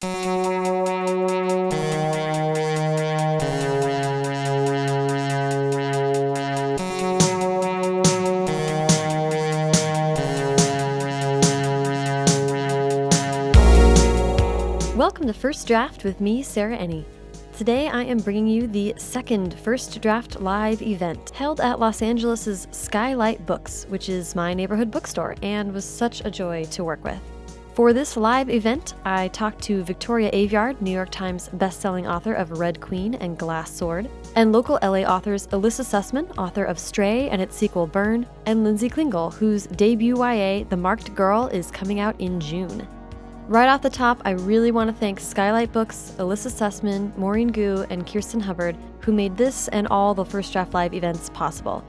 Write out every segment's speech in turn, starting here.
Welcome to First Draft with me, Sarah Enni. Today I am bringing you the second First Draft live event held at Los Angeles' Skylight Books, which is my neighborhood bookstore, and was such a joy to work with. For this live event, I talked to Victoria Aveyard, New York Times bestselling author of Red Queen and Glass Sword, and local LA authors Elissa Sussman, author of Stray and its sequel Burn, and Lindsey Klingele, whose debut YA, The Marked Girl, is coming out in June. Right off the top, I really want to thank Skylight Books, Elissa Sussman, Maurene Goo, and Kirsten Hubbard, who made this and all the First Draft Live events possible.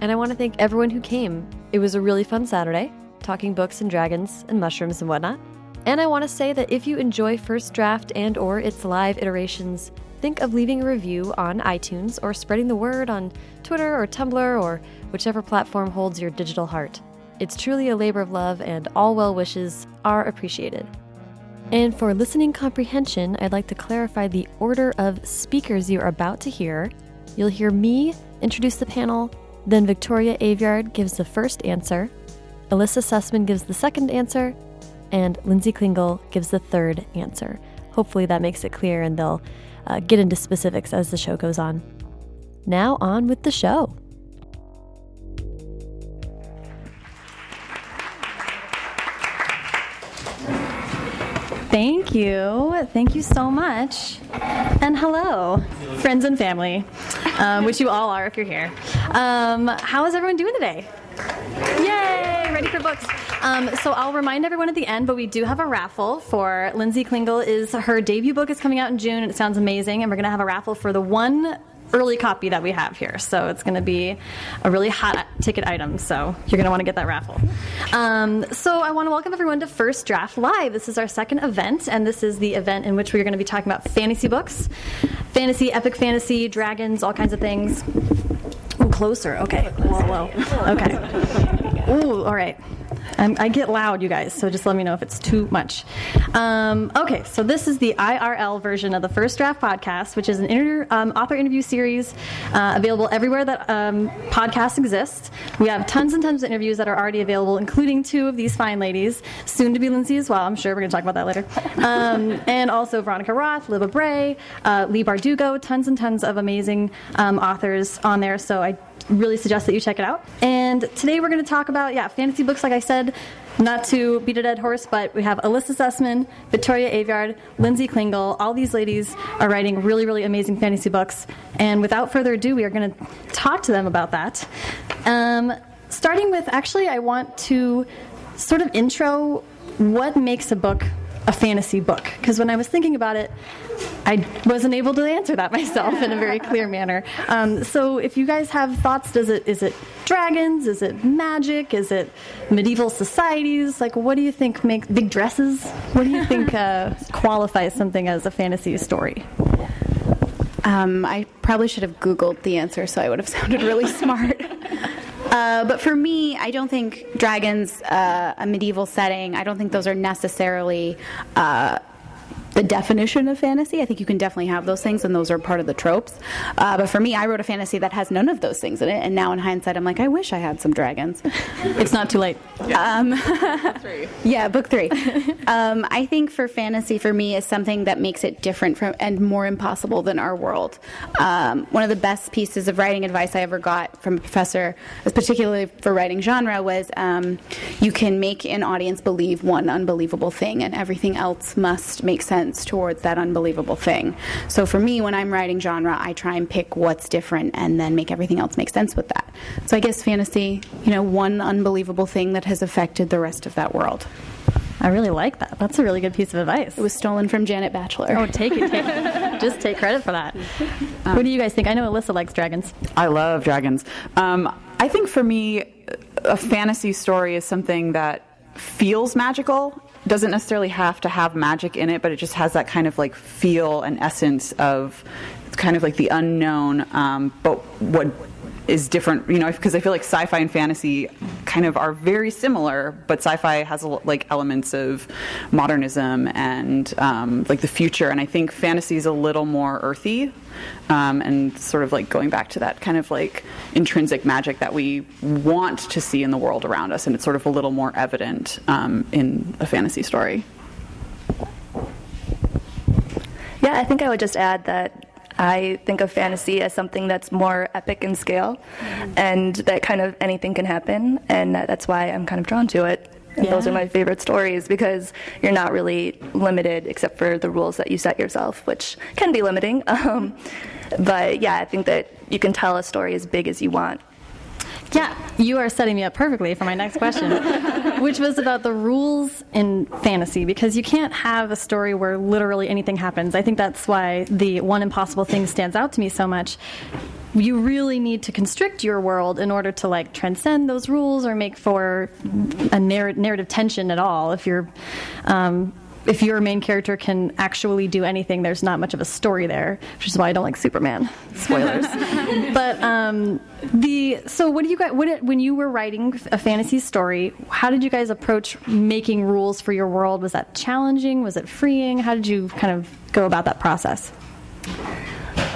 And I want to thank everyone who came. It was a really fun Saturday talking books and dragons and mushrooms and whatnot. And I want to say that if you enjoy First Draft and or its live iterations, think of leaving a review on iTunes or spreading the word on Twitter or Tumblr or whichever platform holds your digital heart. It's truly a labor of love and all well wishes are appreciated. And for listening comprehension, I'd like to clarify the order of speakers you are about to hear. You'll hear me introduce the panel, then Victoria Aveyard gives the first answer, Elissa Sussman gives the second answer, and Lindsey Klingele gives the third answer. Hopefully that makes it clear and they'll uh, get into specifics as the show goes on. Now, on with the show. Thank you. Thank you so much. And hello, friends and family, um, which you all are if you're here. Um, how is everyone doing today? Yay! Ready for books. Um, so I'll remind everyone at the end, but we do have a raffle for Lindsey Klingele. Is her debut book is coming out in June, and it sounds amazing. And we're going to have a raffle for the one early copy that we have here. So it's going to be a really hot ticket item. So you're going to want to get that raffle. Um, so I want to welcome everyone to First Draft Live. This is our second event, and this is the event in which we're going to be talking about fantasy books, fantasy, epic fantasy, dragons, all kinds of things. Ooh, closer. Okay. Whoa, whoa. Okay. Ooh, all right. I get loud, you guys, so just let me know if it's too much. Um, okay, so this is the IRL version of the First Draft podcast, which is an inter, um, author interview series uh, available everywhere that um, podcasts exist. We have tons and tons of interviews that are already available, including two of these fine ladies, soon to be Lindsey as well. I'm sure we're going to talk about that later. Um, and also Veronica Roth, Libba Bray, uh, Leigh Bardugo, tons and tons of amazing um, authors on there. So I really suggest that you check it out. And today we're going to talk about, yeah, fantasy books, like I said, not to beat a dead horse, but we have Elissa Sussman, Victoria Aveyard, Lindsey Klingele. All these ladies are writing really, really amazing fantasy books. And without further ado, we are going to talk to them about that. Um, starting with, actually, I want to sort of intro what makes a book a fantasy book because when I was thinking about it, I wasn't able to answer that myself in a very clear manner. Um, so, if you guys have thoughts, does it is it dragons? Is it magic? Is it medieval societies? Like, what do you think make big dresses? What do you think uh, qualifies something as a fantasy story? Um, I probably should have Googled the answer, so I would have sounded really smart. Uh, but for me, I don't think dragons, uh, a medieval setting, I don't think those are necessarily uh, the definition of fantasy. I think you can definitely have those things, and those are part of the tropes. Uh, but for me, I wrote a fantasy that has none of those things in it, and now in hindsight, I'm like, I wish I had some dragons. it's not too late. Um, yeah, book three. Um, I think for fantasy, for me, is something that makes it different from and more impossible than our world. Um, one of the best pieces of writing advice I ever got from a professor, particularly for writing genre, was um, you can make an audience believe one unbelievable thing, and everything else must make sense sense towards that unbelievable thing. So for me, when I'm writing genre, I try and pick what's different and then make everything else make sense with that. So I guess fantasy, you know, one unbelievable thing that has affected the rest of that world. I really like that. That's a really good piece of advice. It was stolen from Janet Batchelor. Oh, take it. Take it. Just take credit for that. Um, what do you guys think? I know Elissa likes dragons. I love dragons. Um, I think for me, a fantasy story is something that feels magical doesn't necessarily have to have magic in it, but it just has that kind of like feel and essence of kind of like the unknown, um, but what is different, you know, because I feel like sci-fi and fantasy kind of are very similar, but sci-fi has like elements of modernism and um, like the future, and I think fantasy is a little more earthy um, and sort of like going back to that kind of like intrinsic magic that we want to see in the world around us, and it's sort of a little more evident um, in a fantasy story. Yeah, I think I would just add that I think of fantasy as something that's more epic in scale, and that kind of anything can happen, and that's why I'm kind of drawn to it. And those are my favorite stories because you're not really limited except for the rules that you set yourself, which can be limiting. Um, but yeah, I think that you can tell a story as big as you want. Yeah, you are setting me up perfectly for my next question, which was about the rules in fantasy because you can't have a story where literally anything happens. I think that's why the one impossible thing stands out to me so much. You really need to constrict your world in order to like transcend those rules or make for a narr- narrative tension at all. If you're um, if your main character can actually do anything, there's not much of a story there, which is why I don't like Superman. Spoilers. but um, the so what do you guys what when you were writing a fantasy story? How did you guys approach making rules for your world? Was that challenging? Was it freeing? How did you kind of go about that process?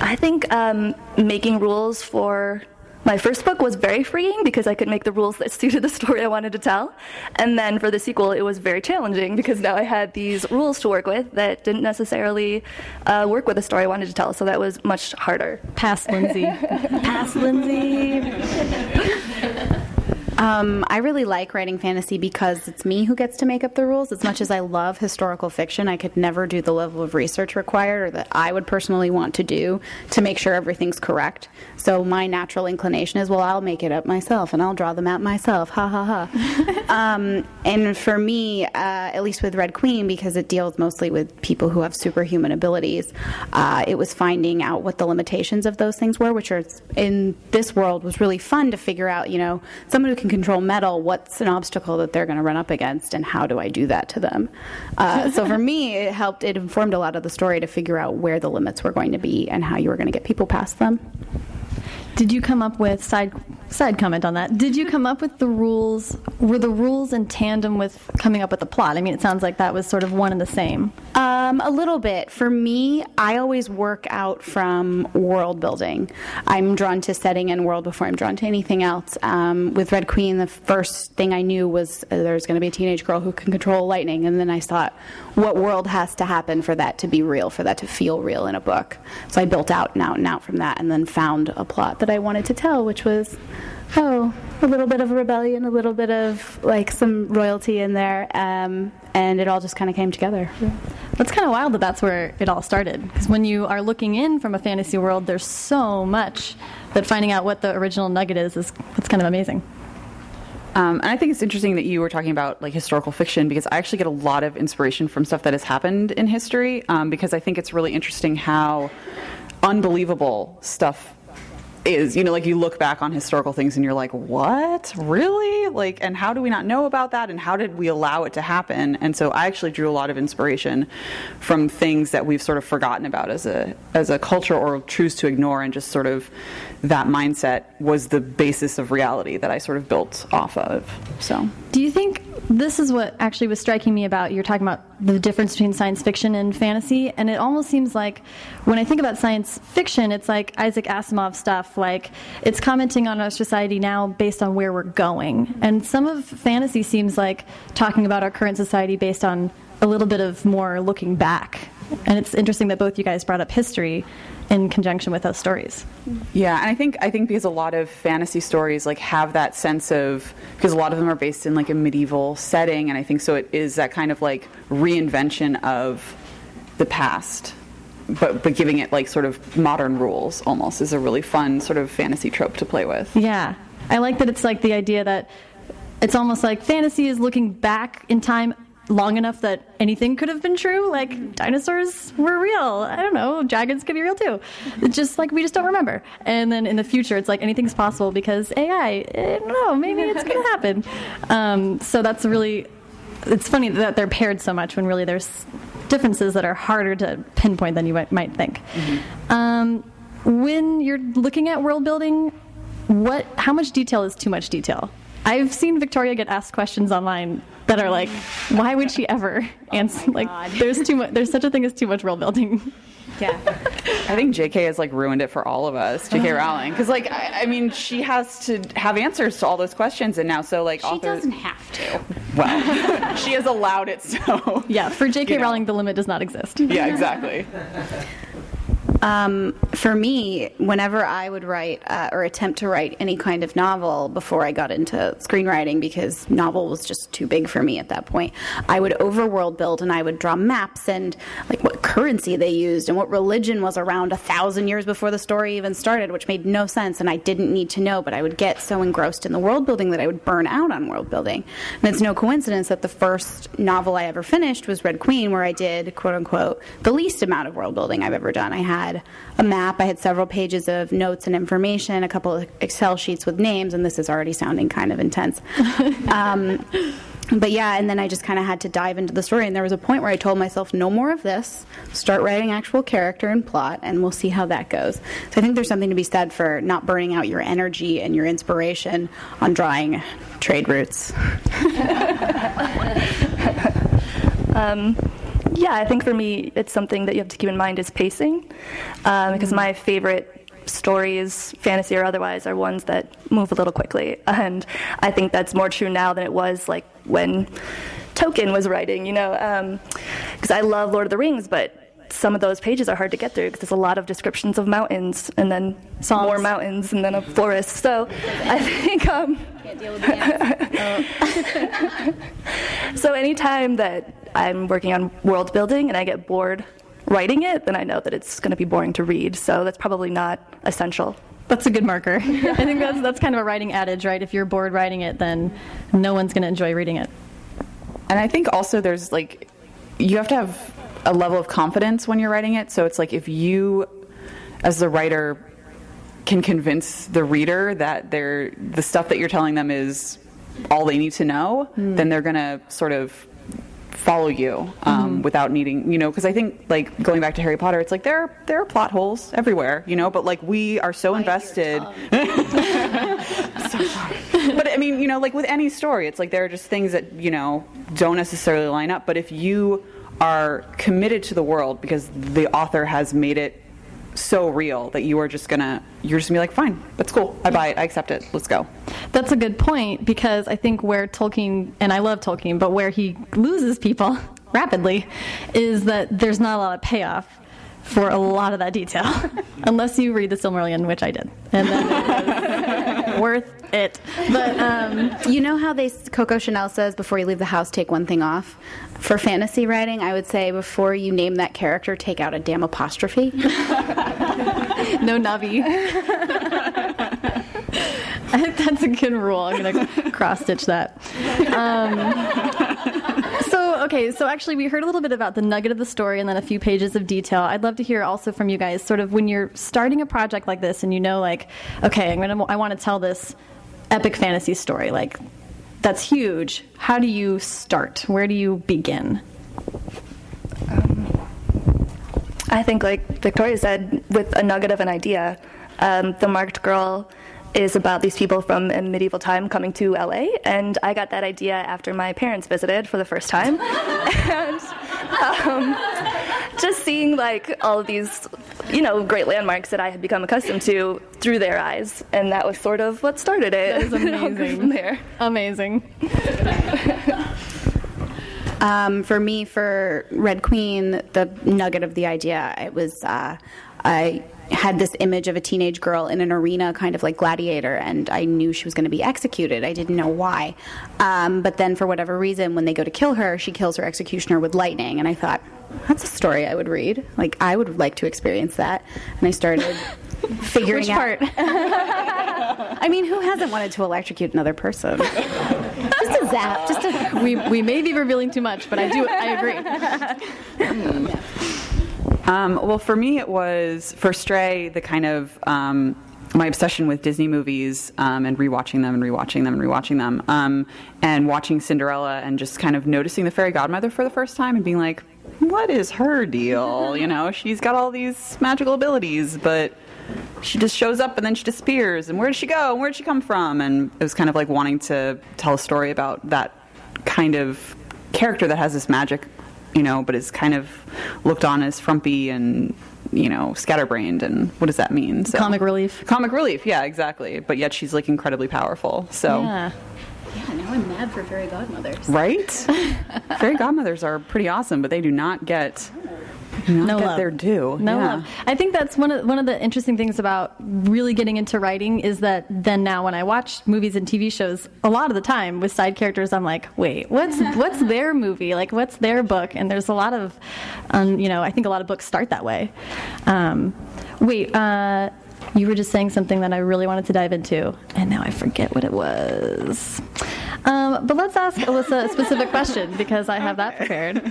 I think um, making rules for my first book was very freeing because I could make the rules that suited the story I wanted to tell. And then for the sequel, it was very challenging because now I had these rules to work with that didn't necessarily uh, work with the story I wanted to tell. So that was much harder. Pass, Lindsey. Pass, Lindsey. Um, I really like writing fantasy because it's me who gets to make up the rules. As much as I love historical fiction, I could never do the level of research required or that I would personally want to do to make sure everything's correct. So my natural inclination is, well, I'll make it up myself and I'll draw the map myself. Ha ha ha. um, and for me, uh, at least with Red Queen, because it deals mostly with people who have superhuman abilities, uh, it was finding out what the limitations of those things were, which are in this world was really fun to figure out. You know, someone who can control metal, what's an obstacle that they're going to run up against, and how do I do that to them? Uh, so for me, it helped. It informed a lot of the story to figure out where the limits were going to be and how you were going to get people past them. Did you come up with side side comment on that? Did you come up with the rules? Were the rules in tandem with coming up with the plot? I mean, it sounds like that was sort of one and the same. Um, a little bit. For me, I always work out from world building. I'm drawn to setting and world before I'm drawn to anything else. Um, with Red Queen, the first thing I knew was uh, there's going to be a teenage girl who can control lightning, and then I thought, what world has to happen for that to be real, for that to feel real in a book? So I built out and out and out from that, and then found a plot that I wanted to tell, which was oh, a little bit of a rebellion, a little bit of like some royalty in there, um, and it all just kind of came together. That's kind of wild that that's where it all started. Because when you are looking in from a fantasy world, there's so much that finding out what the original nugget is is it's kind of amazing. Um, and I think it's interesting that you were talking about like historical fiction because I actually get a lot of inspiration from stuff that has happened in history um, because I think it's really interesting how unbelievable stuff is you know like you look back on historical things and you're like what? Really? Like and how do we not know about that? And how did we allow it to happen? And so i actually drew a lot of inspiration from things that we've sort of forgotten about as a as a culture or choose to ignore and just sort of that mindset was the basis of reality that i sort of built off of so. Do you think this is what actually was striking me about you're talking about the difference between science fiction and fantasy? And it almost seems like when I think about science fiction it's like Isaac Asimov stuff like it's commenting on our society now based on where we're going. And some of fantasy seems like talking about our current society based on a little bit of more looking back and it's interesting that both you guys brought up history in conjunction with those stories. Yeah, and I think I think because a lot of fantasy stories like have that sense of because a lot of them are based in like a medieval setting, and I think so it is that kind of like reinvention of the past, but but giving it like sort of modern rules almost is a really fun sort of fantasy trope to play with. Yeah. I like that it's like the idea that it's almost like fantasy is looking back in time long enough that anything could have been true. Like dinosaurs were real. I don't know. Dragons could be real too. It's just like we just don't remember. And then in the future, it's like anything's possible because AI, I don't know, maybe it's going to happen. Um, so that's really, it's funny that they're paired so much when really there's differences that are harder to pinpoint than you might, might think. Um, when you're looking at world building, what? How much detail is too much detail? I've seen Victoria get asked questions online that are like, why would she ever oh answer? Like, there's too much. There's such a thing as too much world building. Yeah. I think JK has like ruined it for all of us, JK uh-huh. Rowling, because like I, I mean she has to have answers to all those questions, and now so like She authors. doesn't have to. Well, she has allowed it so. Yeah, for J.K. You know. Rowling, the limit does not exist. Yeah, exactly. Um, for me, whenever I would write uh, or attempt to write any kind of novel before I got into screenwriting, because novel was just too big for me at that point, I would overworld build and I would draw maps and like what currency they used and what religion was around a thousand years before the story even started, which made no sense and I didn't need to know. But I would get so engrossed in the world building that I would burn out on world building. And it's no coincidence that the first novel I ever finished was Red Queen, where I did quote unquote the least amount of world building I've ever done. I had a map, I had several pages of notes and information, a couple of Excel sheets with names, and this is already sounding kind of intense. um, but yeah, and then I just kind of had to dive into the story. And there was a point where I told myself, no more of this. Start writing actual character and plot, and we'll see how that goes. So I think there's something to be said for not burning out your energy and your inspiration on drawing trade routes. Um, yeah, I think for me, it's something that you have to keep in mind is pacing, um, because my favorite stories, fantasy or otherwise, are ones that move a little quickly, and I think that's more true now than it was like when Tolkien was writing. You know, because I love Lord of the Rings, but some of those pages are hard to get through because there's a lot of descriptions of mountains and then Songs. more mountains and then a forest. So I think. Um, can't deal with the so anytime that I'm working on world building and I get bored writing it, then I know that it's going to be boring to read. So that's probably not essential. That's a good marker. I think that's that's kind of a writing adage, right? If you're bored writing it, then no one's going to enjoy reading it. And I think also there's like, you have to have a level of confidence when you're writing it. So it's like if you, as the writer, can convince the reader that they're, the stuff that you're telling them is all they need to know, hmm. then they're going to sort of follow you um, without needing, you know, because I think like going back to Harry Potter, it's like there are, there are plot holes everywhere, you know, but like we are so invested. so but I mean, you know, like with any story, it's like there are just things that, you know, don't necessarily line up. But if you are committed to the world because the author has made it so real that you are just gonna, you're just gonna be like, fine, that's cool. I buy it. I accept it. Let's go. That's a good point because I think where Tolkien, and I love Tolkien, but where he loses people rapidly is that there's not a lot of payoff for a lot of that detail. Unless you read the Silmarillion, which I did. And then it worth it. But um, You know how they Coco Chanel says before you leave the house, take one thing off. For fantasy writing, I would say before you name that character, take out a damn apostrophe. no Navi. I think that's a good rule. I'm going to cross stitch that. Um, so, okay, so actually, we heard a little bit about the nugget of the story and then a few pages of detail. I'd love to hear also from you guys, sort of when you're starting a project like this and you know, like, okay, I'm gonna, I want to tell this epic fantasy story. Like, that's huge. How do you start? Where do you begin? I think, like Victoria said, with a nugget of an idea, um, the marked girl is about these people from a medieval time coming to LA, and I got that idea after my parents visited for the first time, and um, just seeing like all of these, you know, great landmarks that I had become accustomed to through their eyes, and that was sort of what started it. That is And I'll amazing. from there. Amazing. Um, for me, for Red Queen, the nugget of the idea, it was uh, I had this image of a teenage girl in an arena, kind of like Gladiator, and I knew she was going to be executed. I didn't know why. Um, but then, for whatever reason, when they go to kill her, she kills her executioner with lightning, and I thought, that's a story I would read. Like, I would like to experience that. And I started figuring Which out. part? I mean, who hasn't wanted to electrocute another person? just a zap, just a we, we may be revealing too much, but I do, I agree. Um, well, for me, it was for Stray the kind of um, my obsession with Disney movies um, and rewatching them and rewatching them and rewatching them, um, and watching Cinderella and just kind of noticing the fairy godmother for the first time and being like, what is her deal? You know, she's got all these magical abilities, but she just shows up and then she disappears. And where did she go? And where did she come from? And it was kind of like wanting to tell a story about that kind of character that has this magic, you know, but is kind of looked on as frumpy and you know scatterbrained. And what does that mean? So, Comic relief. Comic relief, yeah, exactly. But yet she's like incredibly powerful. So. Yeah. Yeah, now I'm mad for fairy godmothers. Right? Fairy godmothers are pretty awesome, but they do not get, not No love. their due. No Yeah. love. I think that's one of one of the interesting things about really getting into writing is that then now when I watch movies and TV shows, a lot of the time with side characters, I'm like, wait, what's what's their movie? Like, what's their book? And there's a lot of, um, you know, I think a lot of books start that way. Um, wait, uh, you were just saying something that I really wanted to dive into, and now I forget what it was. Um, but let's ask Elissa a specific question because I have that prepared.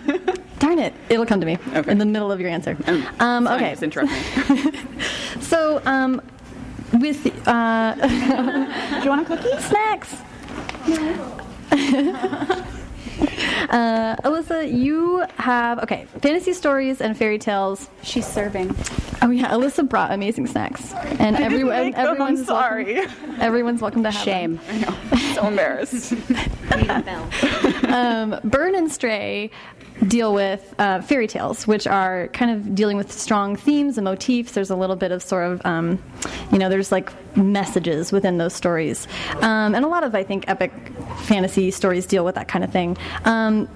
Darn it, it'll come to me Okay. in the middle of your answer. Um, Fine, okay, Just interrupt me. so um, with uh, do you want a cookie? snacks. Uh, Elissa, you have okay fantasy stories and fairy tales. She's serving. Oh yeah, Elissa brought amazing snacks, and everyone, make them, I'm everyone's sorry. Welcome, everyone's welcome to have them. Shame. so embarrassed. um, Burn and Stray deal with uh, fairy tales, which are kind of dealing with strong themes and motifs. There's a little bit of sort of, um, you know, there's like messages within those stories. Um, and a lot of, I think, epic fantasy stories deal with that kind of thing. Um,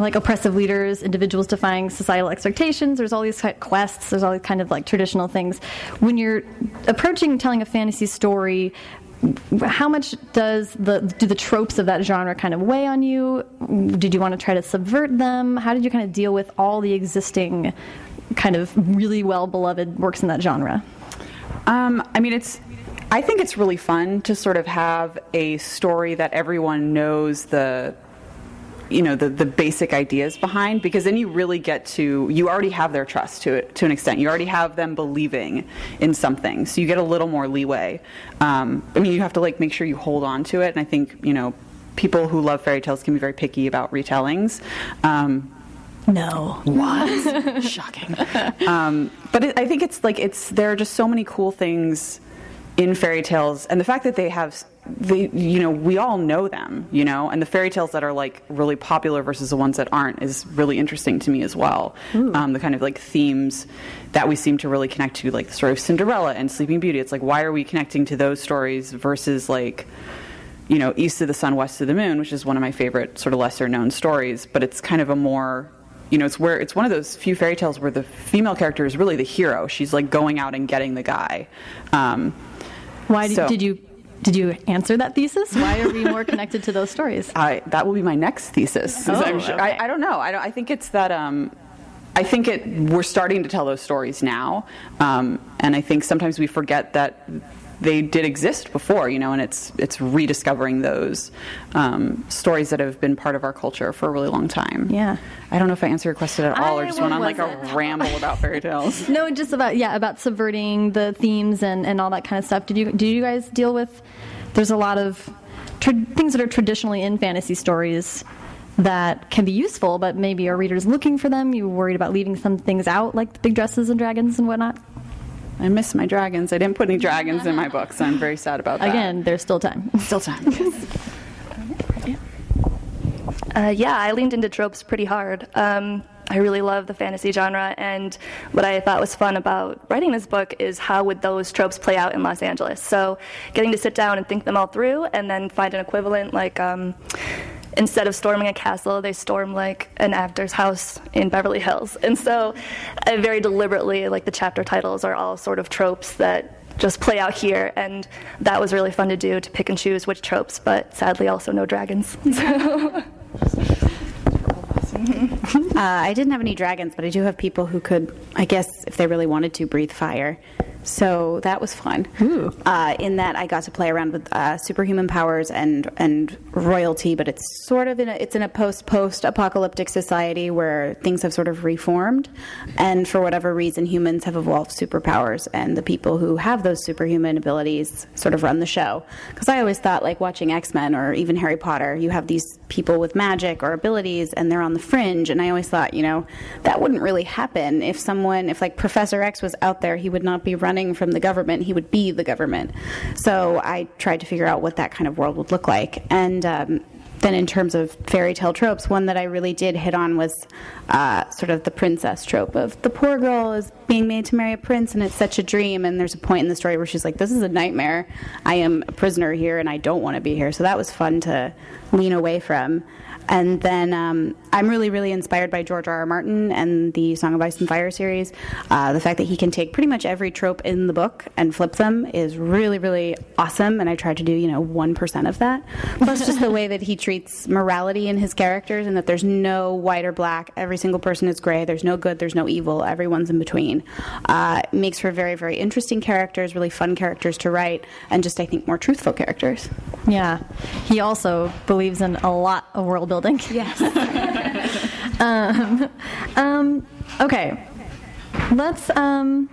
like oppressive leaders, individuals defying societal expectations. There's all these quests. There's all these kind of like traditional things. When you're approaching telling a fantasy story, how much does the do the tropes of that genre kind of weigh on you? Did you want to try to subvert them? How did you kind of deal with all the existing kind of really well beloved works in that genre? Um, I mean, it's. I think it's really fun to sort of have a story that everyone knows the, you know, the the basic ideas behind, because then you really get to you already have their trust to it to an extent. You already have them believing in something, so you get a little more leeway. Um, I mean, you have to like make sure you hold on to it, and I think you know, people who love fairy tales can be very picky about retellings. Um, No. what? Shocking. Um, but it, I think it's like it's there are just so many cool things in fairy tales, and the fact that they have they you know we all know them, you know, and the fairy tales that are like really popular versus the ones that aren't is really interesting to me as well. Um, the kind of like themes that we seem to really connect to, like the story of Cinderella and Sleeping Beauty. It's like why are we connecting to those stories versus like you know, East of the Sun, West of the Moon, which is one of my favorite sort of lesser known stories, but it's kind of a more you know, it's where it's one of those few fairy tales where the female character is really the hero. She's like going out and getting the guy. Um, Why did, So- did you did you answer that thesis? Why are we more connected to those stories? I, that will be my next thesis. Oh, I'm sure- okay. I, I don't know. I, don't, I think it's that. Um, I think it. We're starting to tell those stories now, um, and I think sometimes we forget that they did exist before. You know, and it's it's rediscovering those um, stories that have been part of our culture for a really long time. Yeah. I don't know if I answered your question at all, or just went on like was a ramble about fairy tales. No, just about yeah, about subverting the themes and, and all that kind of stuff. Did you did you guys deal with? There's a lot of tra- things that are traditionally in fantasy stories that can be useful, but maybe our readers looking for them. You worried about leaving some things out, like the big dresses and dragons and whatnot. I miss my dragons. I didn't put any dragons in my books. So I'm very sad about that. Again, there's still time. still time. Uh, yeah, I leaned into tropes pretty hard. Um, I really love the fantasy genre, and what I thought was fun about writing this book is how would those tropes play out in Los Angeles. So, getting to sit down and think them all through, and then find an equivalent. Like, um, instead of storming a castle, they storm like an actor's house in Beverly Hills. And so, I very deliberately, like the chapter titles are all sort of tropes that just play out here, and that was really fun to do to pick and choose which tropes. But sadly, also no dragons. Uh, I didn't have any dragons, but I do have people who could, I guess, if they really wanted to, breathe fire. So that was fun. Uh, in that, I got to play around with uh, superhuman powers and and royalty, but it's sort of in a, it's in a post post apocalyptic society where things have sort of reformed, and for whatever reason, humans have evolved superpowers, and the people who have those superhuman abilities sort of run the show. Because I always thought, like watching X Men or even Harry Potter, you have these people with magic or abilities, and they're on the fringe, and I always thought, you know, that wouldn't really happen if someone, if like Professor X was out there, he would not be running from the government, he would be the government. So I tried to figure out what that kind of world would look like. And um, then, in terms of fairy tale tropes, one that I really did hit on was uh, sort of the princess trope of the poor girl is being made to marry a prince and it's such a dream. And there's a point in the story where she's like, This is a nightmare. I am a prisoner here and I don't want to be here. So that was fun to lean away from. And then um, I'm really, really inspired by George R. R. Martin and the Song of Ice and Fire series. Uh, the fact that he can take pretty much every trope in the book and flip them is really, really awesome. And I try to do, you know, 1% of that. Plus, just the way that he treats morality in his characters and that there's no white or black. Every single person is gray. There's no good, there's no evil. Everyone's in between. Uh, makes for very, very interesting characters, really fun characters to write, and just, I think, more truthful characters. Yeah. He also believes in a lot of world building. Yes. um, um, okay. Let's. Um,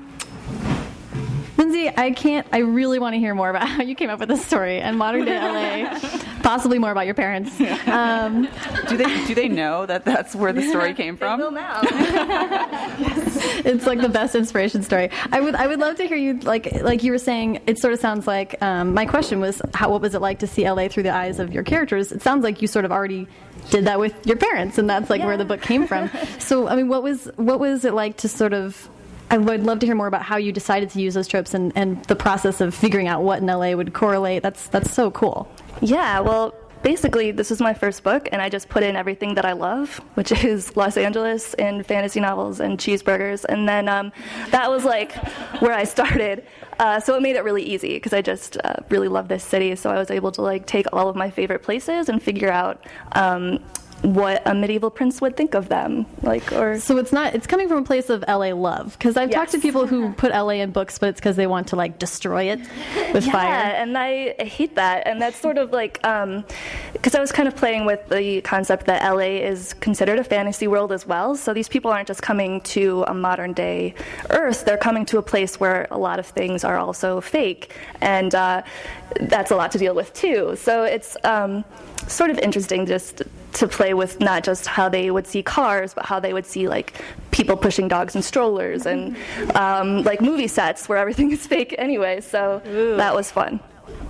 Lindsey, I can't. I really want to hear more about how you came up with this story and modern day LA. Possibly more about your parents. Um, Do they do they know that that's where the story came from? it's like the best inspiration story. I would I would love to hear you like like you were saying. It sort of sounds like um, my question was how what was it like to see LA through the eyes of your characters? It sounds like you sort of already did that with your parents, and that's like where the book came from. so I mean, what was what was it like to sort of I would love to hear more about how you decided to use those tropes and, and the process of figuring out what in LA would correlate. That's that's so cool. Yeah, well, basically, this is my first book, and I just put in everything that I love, which is Los Angeles and fantasy novels and cheeseburgers. And then um, that was like where I started. Uh, so it made it really easy because I just uh, really love this city. So I was able to like take all of my favorite places and figure out. Um, what a medieval prince would think of them like or So it's not it's coming from a place of LA love because I've talked to people who put LA in books, but it's because they want to like destroy it with fire. yeah, fire. and I hate that. And that's sort of like, because I was kind of playing with the concept that LA is considered a fantasy world as well. So these people aren't just coming to a modern day Earth, they're coming to a place where a lot of things are also fake. And uh, that's a lot to deal with too. So it's um, sort of interesting just to play with not just how they would see cars, but how they would see like people pushing dogs and strollers and um, like movie sets where everything is fake anyway. So that was fun.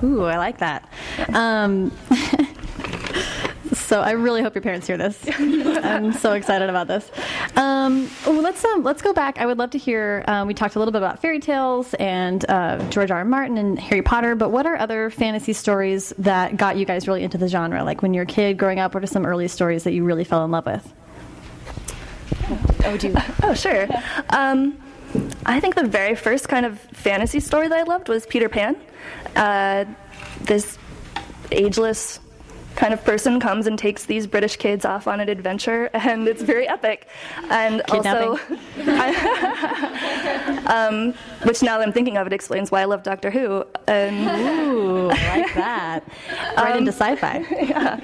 Ooh, I like that. Um, so I really hope your parents hear this. I'm so excited about this. Um, oh, let's um, let's go back. I would love to hear. Um, we talked a little bit about fairy tales and uh, George R. R. Martin and Harry Potter, but what are other fantasy stories that got you guys really into the genre? Like when you were a kid growing up, what are some early stories that you really fell in love with? Oh, do you? Oh, sure. Um, I think the very first kind of fantasy story that I loved was Peter Pan. Uh, this ageless kind of person comes and takes these British kids off on an adventure, and it's very epic. And also, um, which now that I'm thinking of it, explains why I love Doctor Who. And Ooh, I like that. right into sci-fi. yeah,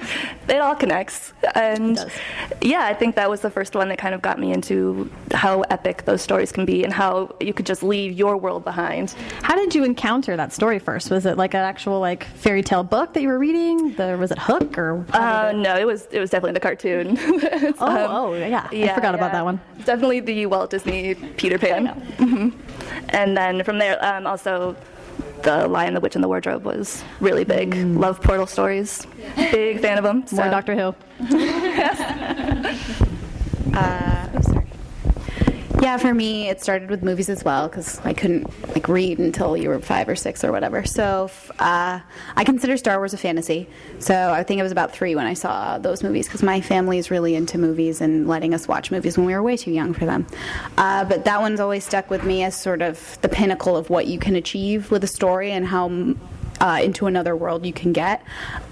it all connects. And does. yeah, I think that was the first one that kind of got me into how epic those stories can be and how you could just leave your world behind. How did you encounter that story first? Was it like an actual like fairy tale book that you were reading? The, was it Hook or? Uh, no, it was it was definitely the cartoon. Oh, um, oh, yeah. I forgot about that one. Definitely the Walt Disney Peter Pan. hmm And then from there, um, also. The Lion, the Witch, and the Wardrobe was really big. Love Portal stories. Big fan of them. Mm. More Doctor Who. Uh. Yeah, for me, it started with movies as well because I couldn't like read until you were five or six or whatever. So uh, I consider Star Wars a fantasy. So I think I was about three when I saw those movies because my family is really into movies and letting us watch movies when we were way too young for them. Uh, but that one's always stuck with me as sort of the pinnacle of what you can achieve with a story and how. Uh, into another world you can get.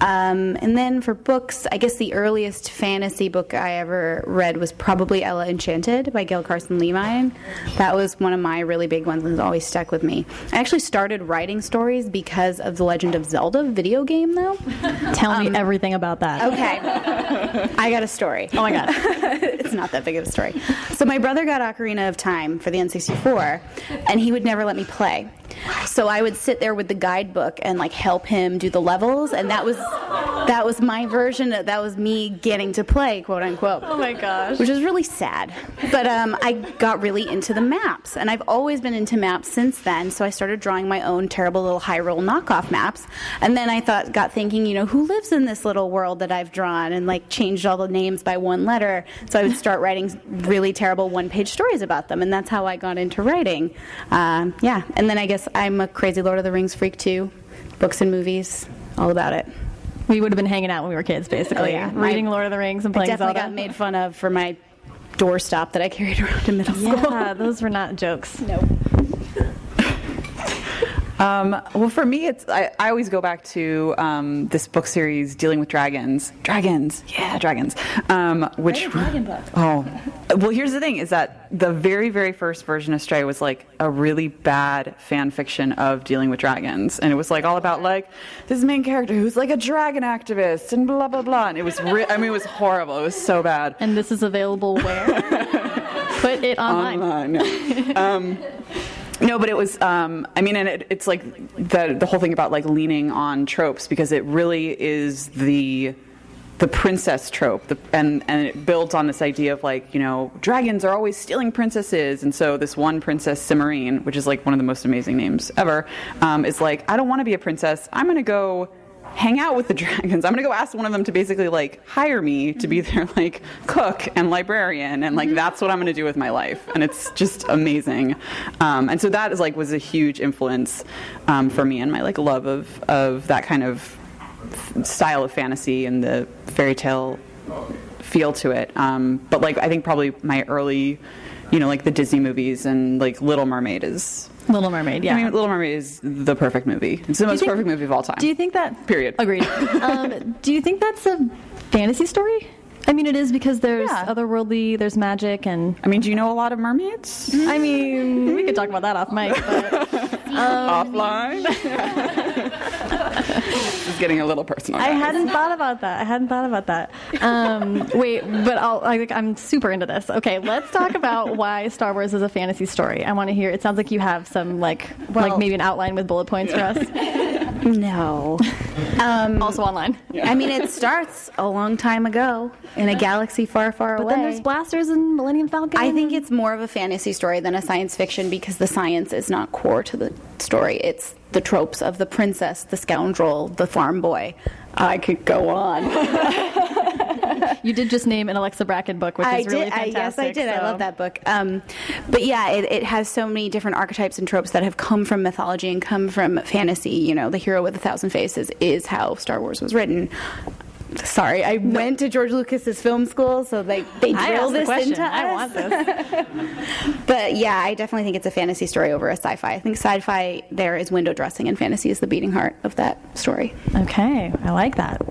Um, and then for books, I guess the earliest fantasy book I ever read was probably Ella Enchanted by Gail Carson Levine. That was one of my really big ones and has always stuck with me. I actually started writing stories because of the Legend of Zelda video game, though. Tell me everything about that. Okay. I got a story. Oh my god. it's not that big of a story. So my brother got Ocarina of Time for the N64, and he would never let me play. So I would sit there with the guidebook and like help him do the levels, and that was that was my version. Of, that was me getting to play, quote unquote. Oh my gosh. Which is really sad. But um, I got really into the maps, and I've always been into maps since then. So I started drawing my own terrible little Hyrule knockoff maps, and then I thought, got thinking, you know, who lives in this little world that I've drawn, and like changed all the names by one letter. So I would start writing really terrible one-page stories about them, and that's how I got into writing. Um, yeah, and then I guess I'm a crazy Lord of the Rings freak too. Books and movies, all about it. We would have been hanging out when we were kids, basically, Oh, yeah. reading Lord of the Rings and I playing definitely Zelda. got made fun of for my doorstop that I carried around in middle school. Yeah, those were not jokes. No. Um, well, for me, it's I, I always go back to um, this book series, Dealing with Dragons. Dragons, yeah, dragons. Um, which oh, well, here's the thing: is that the very, very first version of Stray was like a really bad fan fiction of dealing with dragons, and it was like all about like this main character who's like a dragon activist and blah blah blah. And it was, re- I mean, it was horrible. It was so bad. And this is available where? Put it online. Online. um, no, but it was. Um, I mean, and it, it's like the the whole thing about like leaning on tropes because it really is the the princess trope, the, and and it builds on this idea of like you know dragons are always stealing princesses, and so this one princess Cimorene, which is like one of the most amazing names ever, um, is like I don't want to be a princess. I'm gonna go hang out with the dragons. I'm gonna go ask one of them to basically like hire me to be their like cook and librarian, and like that's what I'm gonna do with my life. And it's just amazing. Um, and so that is like was a huge influence um, for me and my like love of of that kind of f- style of fantasy and the fairy tale feel to it. Um, but like I think probably my early, you know, like the Disney movies and like Little Mermaid is. Little Mermaid, yeah. I mean, Little Mermaid is the perfect movie. It's the most think- perfect movie of all time. do you think that? Period. Agreed. um, do you think that's a fantasy story? I mean, it is because there's Yeah. otherworldly, there's magic, and I mean, do you know a lot of mermaids? I mean, we could talk about that off mic. But Offline? this is getting a little personal. I hadn't thought about that. I hadn't thought about that. Um, wait, but I'll, I, I'm super into this. Okay, let's talk about why Star Wars is a fantasy story. I want to hear. It sounds like you have some like like maybe an outline with bullet points for us. No. Um, Also online. I mean, it starts a long time ago in a galaxy far, far But away. But then there's blasters and Millennium Falcon. I think it's more of a fantasy story than a science fiction because the science is not core to the story. It's the tropes of the princess, the scoundrel, the farm boy. I could go on. you did just name an Alexa Bracken book, which I is really did. I, fantastic. yes, I did. I love that book. Um, but yeah, it, it has so many different archetypes and tropes that have come from mythology and come from fantasy. You know, the hero with a thousand faces is how Star Wars was written. Sorry, I went to George Lucas's film school, so they they I drill asked the this into us. I want this. But yeah, I definitely think it's a fantasy story over a sci-fi. I think sci-fi there is window dressing, and fantasy is the beating heart of that story. Okay, I like that.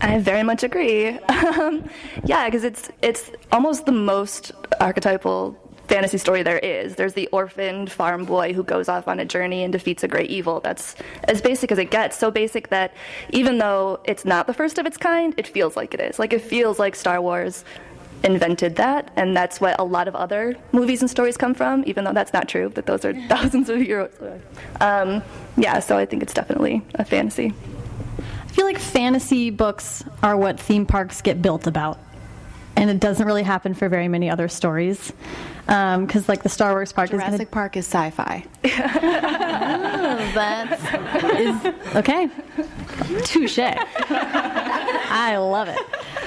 I very much agree. Um, yeah, because it's it's almost the most archetypal fantasy story there is. There's the orphaned farm boy who goes off on a journey and defeats a great evil. That's as basic as it gets. So basic that even though it's not the first of its kind, it feels like it is. Like it feels like Star Wars invented that, and that's what a lot of other movies and stories come from. Even though that's not true, that those are thousands of years. Um, yeah, so I think it's definitely a fantasy. I feel like fantasy books are what theme parks get built about. And it doesn't really happen for very many other stories. Because, like, the Star Wars park is Jurassic going Park is sci-fi. That is okay. Touche. I love it.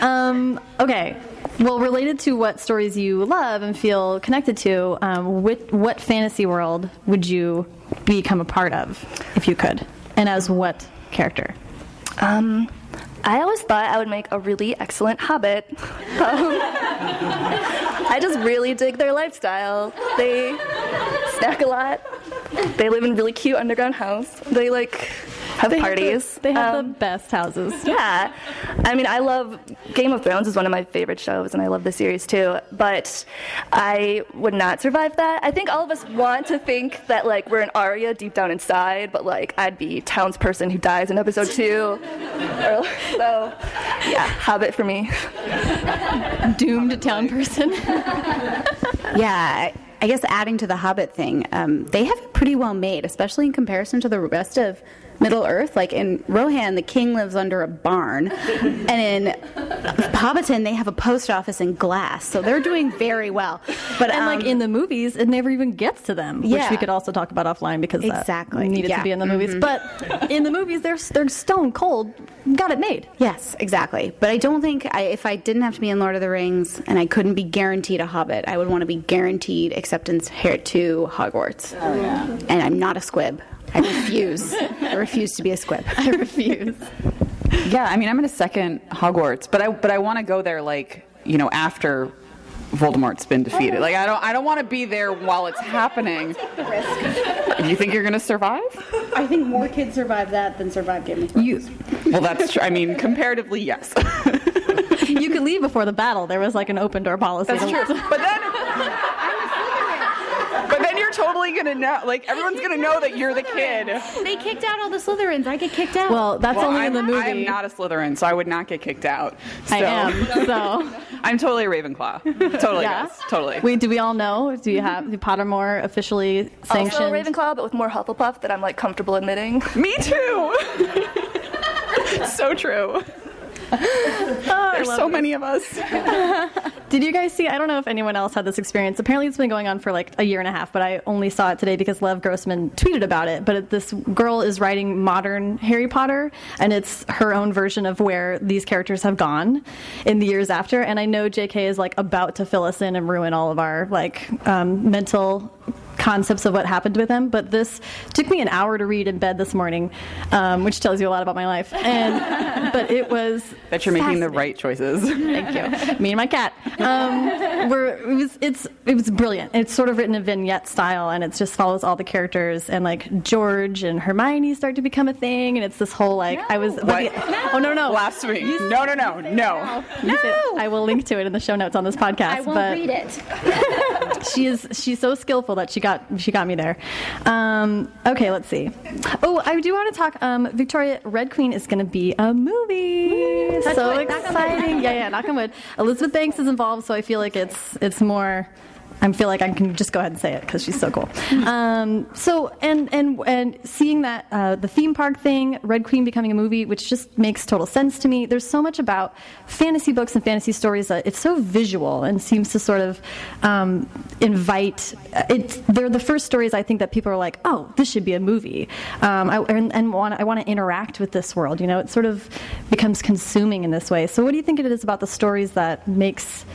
Um, okay. Well, related to what stories you love and feel connected to, um, what, what fantasy world would you become a part of if you could? And as what character? Um, I always thought I would make a really excellent hobbit. Um, I just really dig their lifestyle. They snack a lot. They live in a really cute underground house. They like have They have the- parties. they have Um, the best houses. yeah. I mean, I love Game of Thrones is one of my favorite shows, and I love the series too. But I would not survive that. I think all of us want to think that like we're an Arya deep down inside, but like I'd be townsperson who dies in episode two. Or, so, yeah, Hobbit for me. Doomed town person. Yeah, I, I guess adding to the Hobbit thing, um, they have it pretty well made, especially in comparison to the rest of Middle Earth. Like in Rohan, the king lives under a barn, and in Hobbiton, they have a post office in glass, so they're doing very well. But and like um, in the movies, it never even gets to them, which we could also talk about offline because that Exactly. needed Yeah. to be in the movies. But in the movies, they're they're stone cold. Got it made. Yes, exactly. But I don't think I, if I didn't have to be in Lord of the Rings and I couldn't be guaranteed a Hobbit, I would want to be guaranteed acceptance here to Hogwarts. Oh, yeah. And I'm not a squib. I refuse. I refuse to be a squib. I refuse. Yeah, I mean, I'm going to second Hogwarts, but I but I want to go there like you know after Voldemort's been defeated. Like I don't I don't want to be there while it's happening. Take the risk. You think you're going to survive? I think more kids survive that than survive Game of You Well, that's true. I mean, comparatively, yes. you could leave before the battle. There was like an open door policy. That's true. But then. But then you're totally gonna know, like everyone's gonna know that you're the kid. They kicked out all the Slytherins. I get kicked out. Well, that's Well, only I'm, in the movie. I am not a Slytherin, so I would not get kicked out. So. I am. So I'm totally a Ravenclaw. Totally, yeah. yes, totally. Wait, do we all know? Do you have the Pottermore officially sanctioned? Also Ravenclaw, but with more Hufflepuff that I'm like comfortable admitting. Me too. so true. There's so many of us. Did you guys see? I don't know if anyone else had this experience. Apparently, it's been going on for like a year and a half, but I only saw it today because Lev Grossman tweeted about it. But it, this girl is writing modern Harry Potter, and it's her own version of where these characters have gone in the years after. And I know J.K. is like about to fill us in and ruin all of our like um, mental concepts of what happened with them. But this took me an hour to read in bed this morning, um, which tells you a lot about my life. And but it was That you're making the right choices. Thank you. Me and my cat. Um, we're, it was it's it was brilliant. It's sort of written in vignette style, and it just follows all the characters. And like George and Hermione start to become a thing, and it's this whole like I was. What? Oh no no. Blasphemy. No, no, no, no. You said- I will link to it in the show notes on this podcast. I won't but read it. she is she's so skillful that she got she got me there. Um, okay, let's see. Oh, I do want to talk. Um, Victoria Red Queen is going to be a movie. so on wood. exciting! Yeah, yeah, knock on wood. Elizabeth Banks is involved, so I feel like it's it's more. I feel like I can just go ahead and say it because she's so cool. Um, so and and and seeing that uh, the theme park thing, Red Queen becoming a movie, which just makes total sense to me. There's so much about fantasy books and fantasy stories that it's so visual and seems to sort of um, invite. It's they're the first stories I think that people are like, oh, this should be a movie, um, I, and, and want I want to interact with this world. You know, it sort of becomes consuming in this way. So, what do you think it is about the stories that makes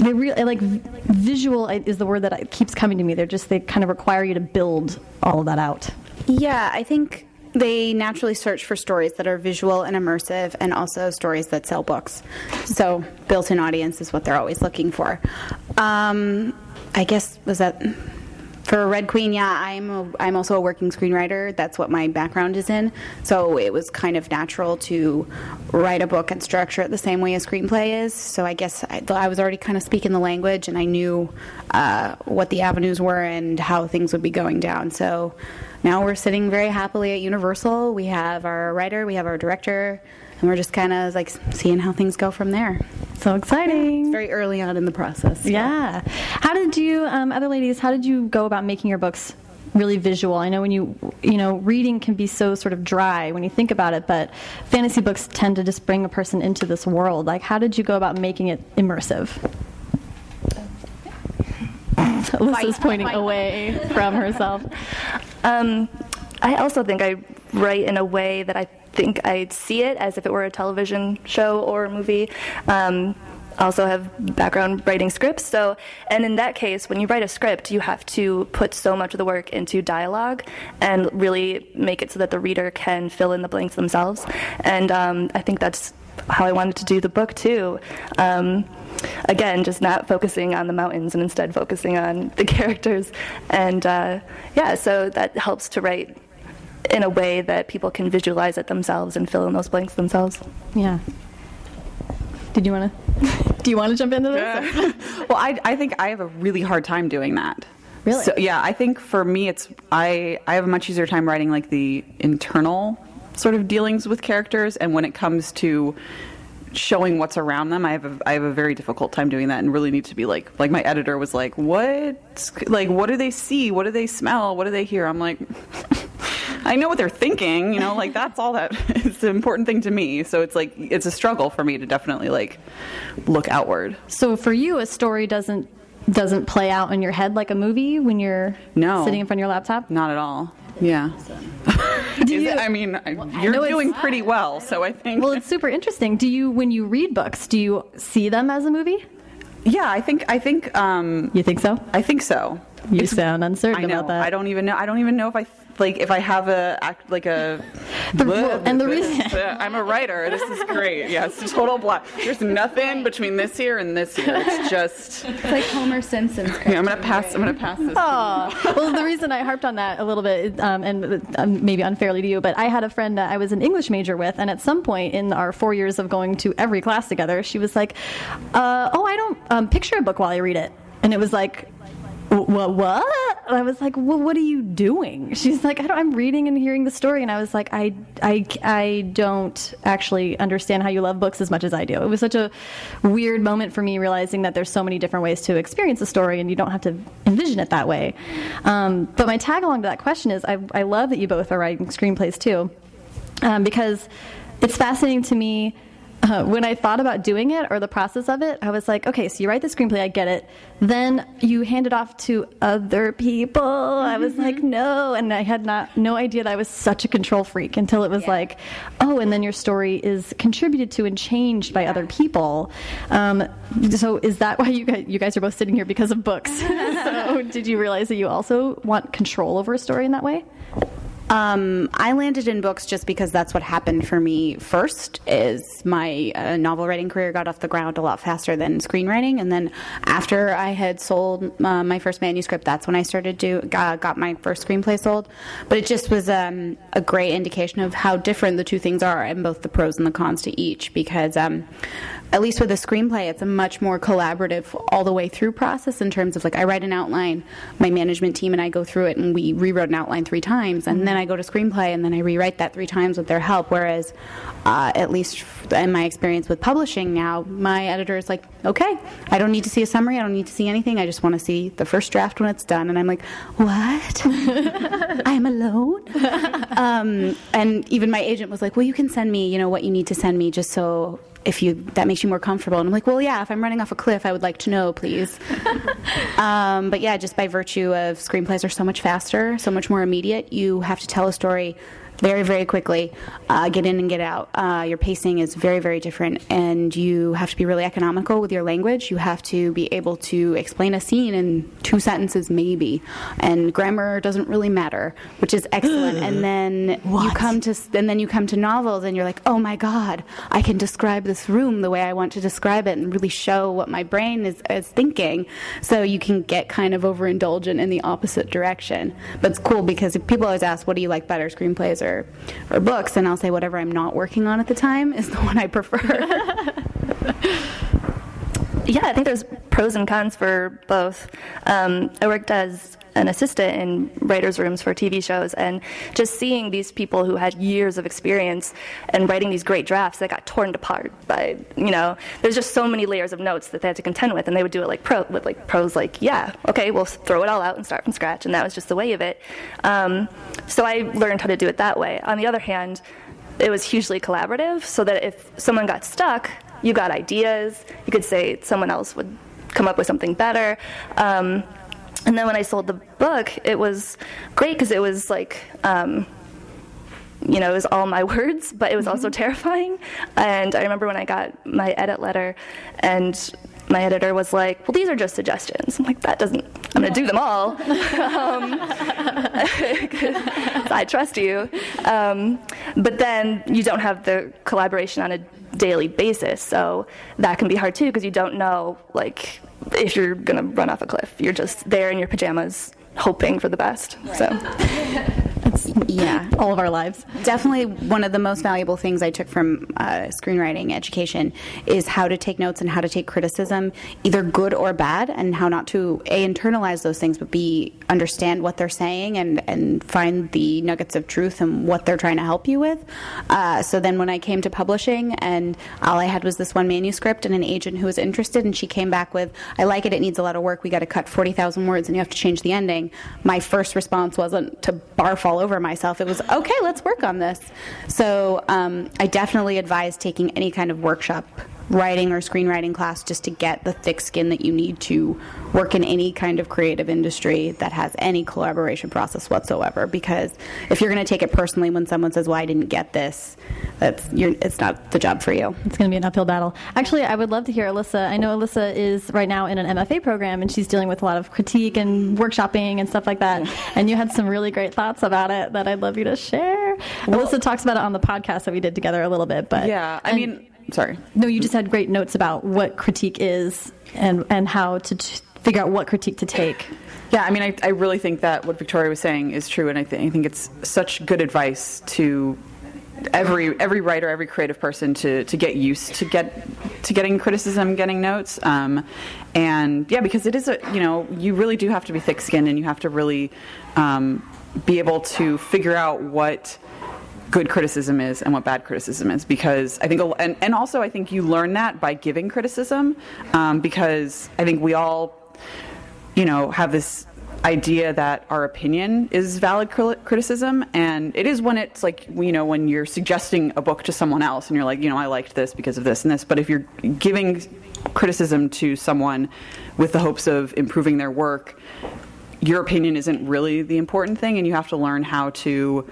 they really like visual is the word that keeps coming to me. They're just they kind of require you to build all of that out. Yeah, I think they naturally search for stories that are visual and immersive and also stories that sell books. So, built in audience is what they're always looking for. Um, I guess, was that. For Red Queen, yeah, I'm a, I'm also a working screenwriter. That's what my background is in. So it was kind of natural to write a book and structure it the same way a screenplay is. So I guess I, I was already kind of speaking the language, and I knew uh, what the avenues were and how things would be going down. So now we're sitting very happily at Universal. We have our writer, we have our director, and we're just kind of like seeing how things go from there. So exciting! It's very early on in the process. so. Yeah. How did you, um, other ladies? How did you go about making your books really visual? I know when you, you know, reading can be so sort of dry when you think about it, but fantasy books tend to just bring a person into this world. Like, how did you go about making it immersive? Elissa's pointing away from herself. Um, I also think I write in a way that I think I'd see it as if it were a television show or movie. Um, also have background writing scripts, so and in that case, when you write a script, you have to put so much of the work into dialogue and really make it so that the reader can fill in the blanks themselves. And um, I think that's how I wanted to do the book too. Um, again, just not focusing on the mountains and instead focusing on the characters. And uh, yeah, so that helps to write in a way that people can visualize it themselves and fill in those blanks themselves. Yeah. Did you want to? Do you want to jump into this? Yeah. well, I, I think I have a really hard time doing that. Really? So, yeah, I think for me, it's I I have a much easier time writing like the internal sort of dealings with characters, and when it comes to showing what's around them, I have a I have a very difficult time doing that, and really need to be like like my editor was like, what like what do they see? What do they smell? What do they hear? I'm like. I know what they're thinking, you know, like that's all that is an important thing to me. So it's like it's a struggle for me to definitely like look outward. So for you, a story doesn't doesn't play out in your head like a movie when you're No. sitting in front of your laptop. Not at all. Yeah. Is it- I mean, you're know it's- doing pretty well, so I think. Well, it's super interesting. Do you, when you read books, do you see them as a movie? yeah, I think I think um, You think so? I think so. You sound uncertain I know. about that. I don't even know. I don't even know if I like if I have a act like a. the, well, and the reason- I'm a writer. This is great. Yes, total black. There's nothing between this here and this here. It's just. It's like Homer Simpson's. Yeah, I'm gonna pass. I'm gonna pass this. Aw. well, the reason I harped on that a little bit, um, and um, maybe unfairly to you, but I had a friend that I was an English major with, and at some point in our four years of going to every class together, she was like, uh, "Oh, I don't um, picture a book while I read it," and it was like. What? What? I was like, well, what are you doing? She's like, I don't, I'm reading and hearing the story, and I was like, I, I, I don't actually understand how you love books as much as I do. It was such a weird moment for me realizing that there's so many different ways to experience a story, and you don't have to envision it that way. Um, but my tag along to that question is, I, I love that you both are writing screenplays too, um, because it's fascinating to me. Uh, when I thought about doing it or the process of it, I was like, okay, so you write the screenplay, I get it. Then you hand it off to other people. I was like, no, and I had not no idea that I was such a control freak until it was like, oh, and then your story is contributed to and changed by other people. Um, so is that why you guys, you guys are both sitting here because of books? so did you realize that you also want control over a story in that way? Um, I landed in books just because that's what happened for me first. Is my uh, novel writing career got off the ground a lot faster than screenwriting, and then after I had sold uh, my first manuscript, that's when I started to got, got my first screenplay sold. But it just was um, a great indication of how different the two things are, and both the pros and the cons to each. Because um, at least with a screenplay, it's a much more collaborative all the way through process in terms of like I write an outline, my management team and I go through it, and we rewrote an outline three times, and then I go to screenplay and then I rewrite that three times with their help. Whereas, uh, at least in my experience with publishing now, my editor is like, okay, I don't need to see a summary, I don't need to see anything, I just want to see the first draft when it's done, and I'm like, what? I'm alone. um, and even my agent was like, well, you can send me, you know, what you need to send me, just so if you that makes you more comfortable. And I'm like, well, yeah, if I'm running off a cliff, I would like to know, please. um, but yeah, just by virtue of screenplays are so much faster, so much more immediate. You have to tell a story very, very quickly, uh, get in and get out. Uh, your pacing is very, very different, and you have to be really economical with your language. You have to be able to explain a scene in two sentences, maybe, and grammar doesn't really matter, which is excellent. and then you come to, and then you come to novels, and you're like, oh my god, I can describe this room the way I want to describe it, and really show what my brain is, is thinking. So you can get kind of overindulgent in the opposite direction. But it's cool because people always ask, what do you like better, screenplays or, or books? And I'll say whatever I'm not working on at the time is the one I prefer. Yeah, I think there's pros and cons for both. Um, I worked as an assistant in writers' rooms for TV shows, and just seeing these people who had years of experience and writing these great drafts that got torn apart by, you know, there's just so many layers of notes that they had to contend with, and they would do it like pro with like pros, like yeah, okay, we'll throw it all out and start from scratch, and that was just the way of it. Um, so I learned how to do it that way. On the other hand, it was hugely collaborative, so that if someone got stuck, you got ideas. You could say someone else would come up with something better. Um, and then when I sold the book, it was great because it was like, um, you know, it was all my words, but it was also terrifying. And I remember when I got my edit letter, and my editor was like, "Well, these are just suggestions." I'm like, "That doesn't. I'm going to do them all." um, I trust you. Um, but then you don't have the collaboration on a daily basis, so that can be hard too because you don't know like if you're going to run off a cliff. You're just there in your pajamas hoping for the best. So. Yeah. all of our lives. Definitely one of the most valuable things I took from uh, screenwriting education is how to take notes and how to take criticism, either good or bad, and how not to a internalize those things, but b understand what they're saying and and find the nuggets of truth and what they're trying to help you with. Uh, so then when I came to publishing, and all I had was this one manuscript and an agent who was interested, and she came back with, "I like it. It needs a lot of work. We got to cut forty thousand words, and you have to change the ending." My first response wasn't to barf all over myself. It was, "Okay, let's work on this." So um, I definitely advise taking any kind of workshop writing or screenwriting class just to get the thick skin that you need to work in any kind of creative industry that has any collaboration process whatsoever. Because if you're going to take it personally when someone says, "Well, I didn't get this," that's you're, it's not the job for you. It's going to be an uphill battle. Actually, I would love to hear Elissa. I know Elissa is right now in an MFA program, and she's dealing with a lot of critique and workshopping and stuff like that. And you had some really great thoughts about it that I'd love you to share. Elissa talks about it on the podcast that we did together a little bit, but Yeah, I mean, sorry. no, you just had great notes about what critique is and and how to t- figure out what critique to take. Yeah, I mean, I, I really think that what Victoria was saying is true, and I, th- I think it's such good advice to every every writer, every creative person to to get used to get to getting criticism, getting notes, um, and yeah, because it is a you know you really do have to be thick-skinned, and you have to really um, be able to figure out what good criticism is and what bad criticism is because I think and, and also I think you learn that by giving criticism um, because I think we all you know have this idea that our opinion is valid criticism and it is when it's like you know when you're suggesting a book to someone else and you're like you know I liked this because of this and this. But if you're giving criticism to someone with the hopes of improving their work your opinion isn't really the important thing, and you have to learn how to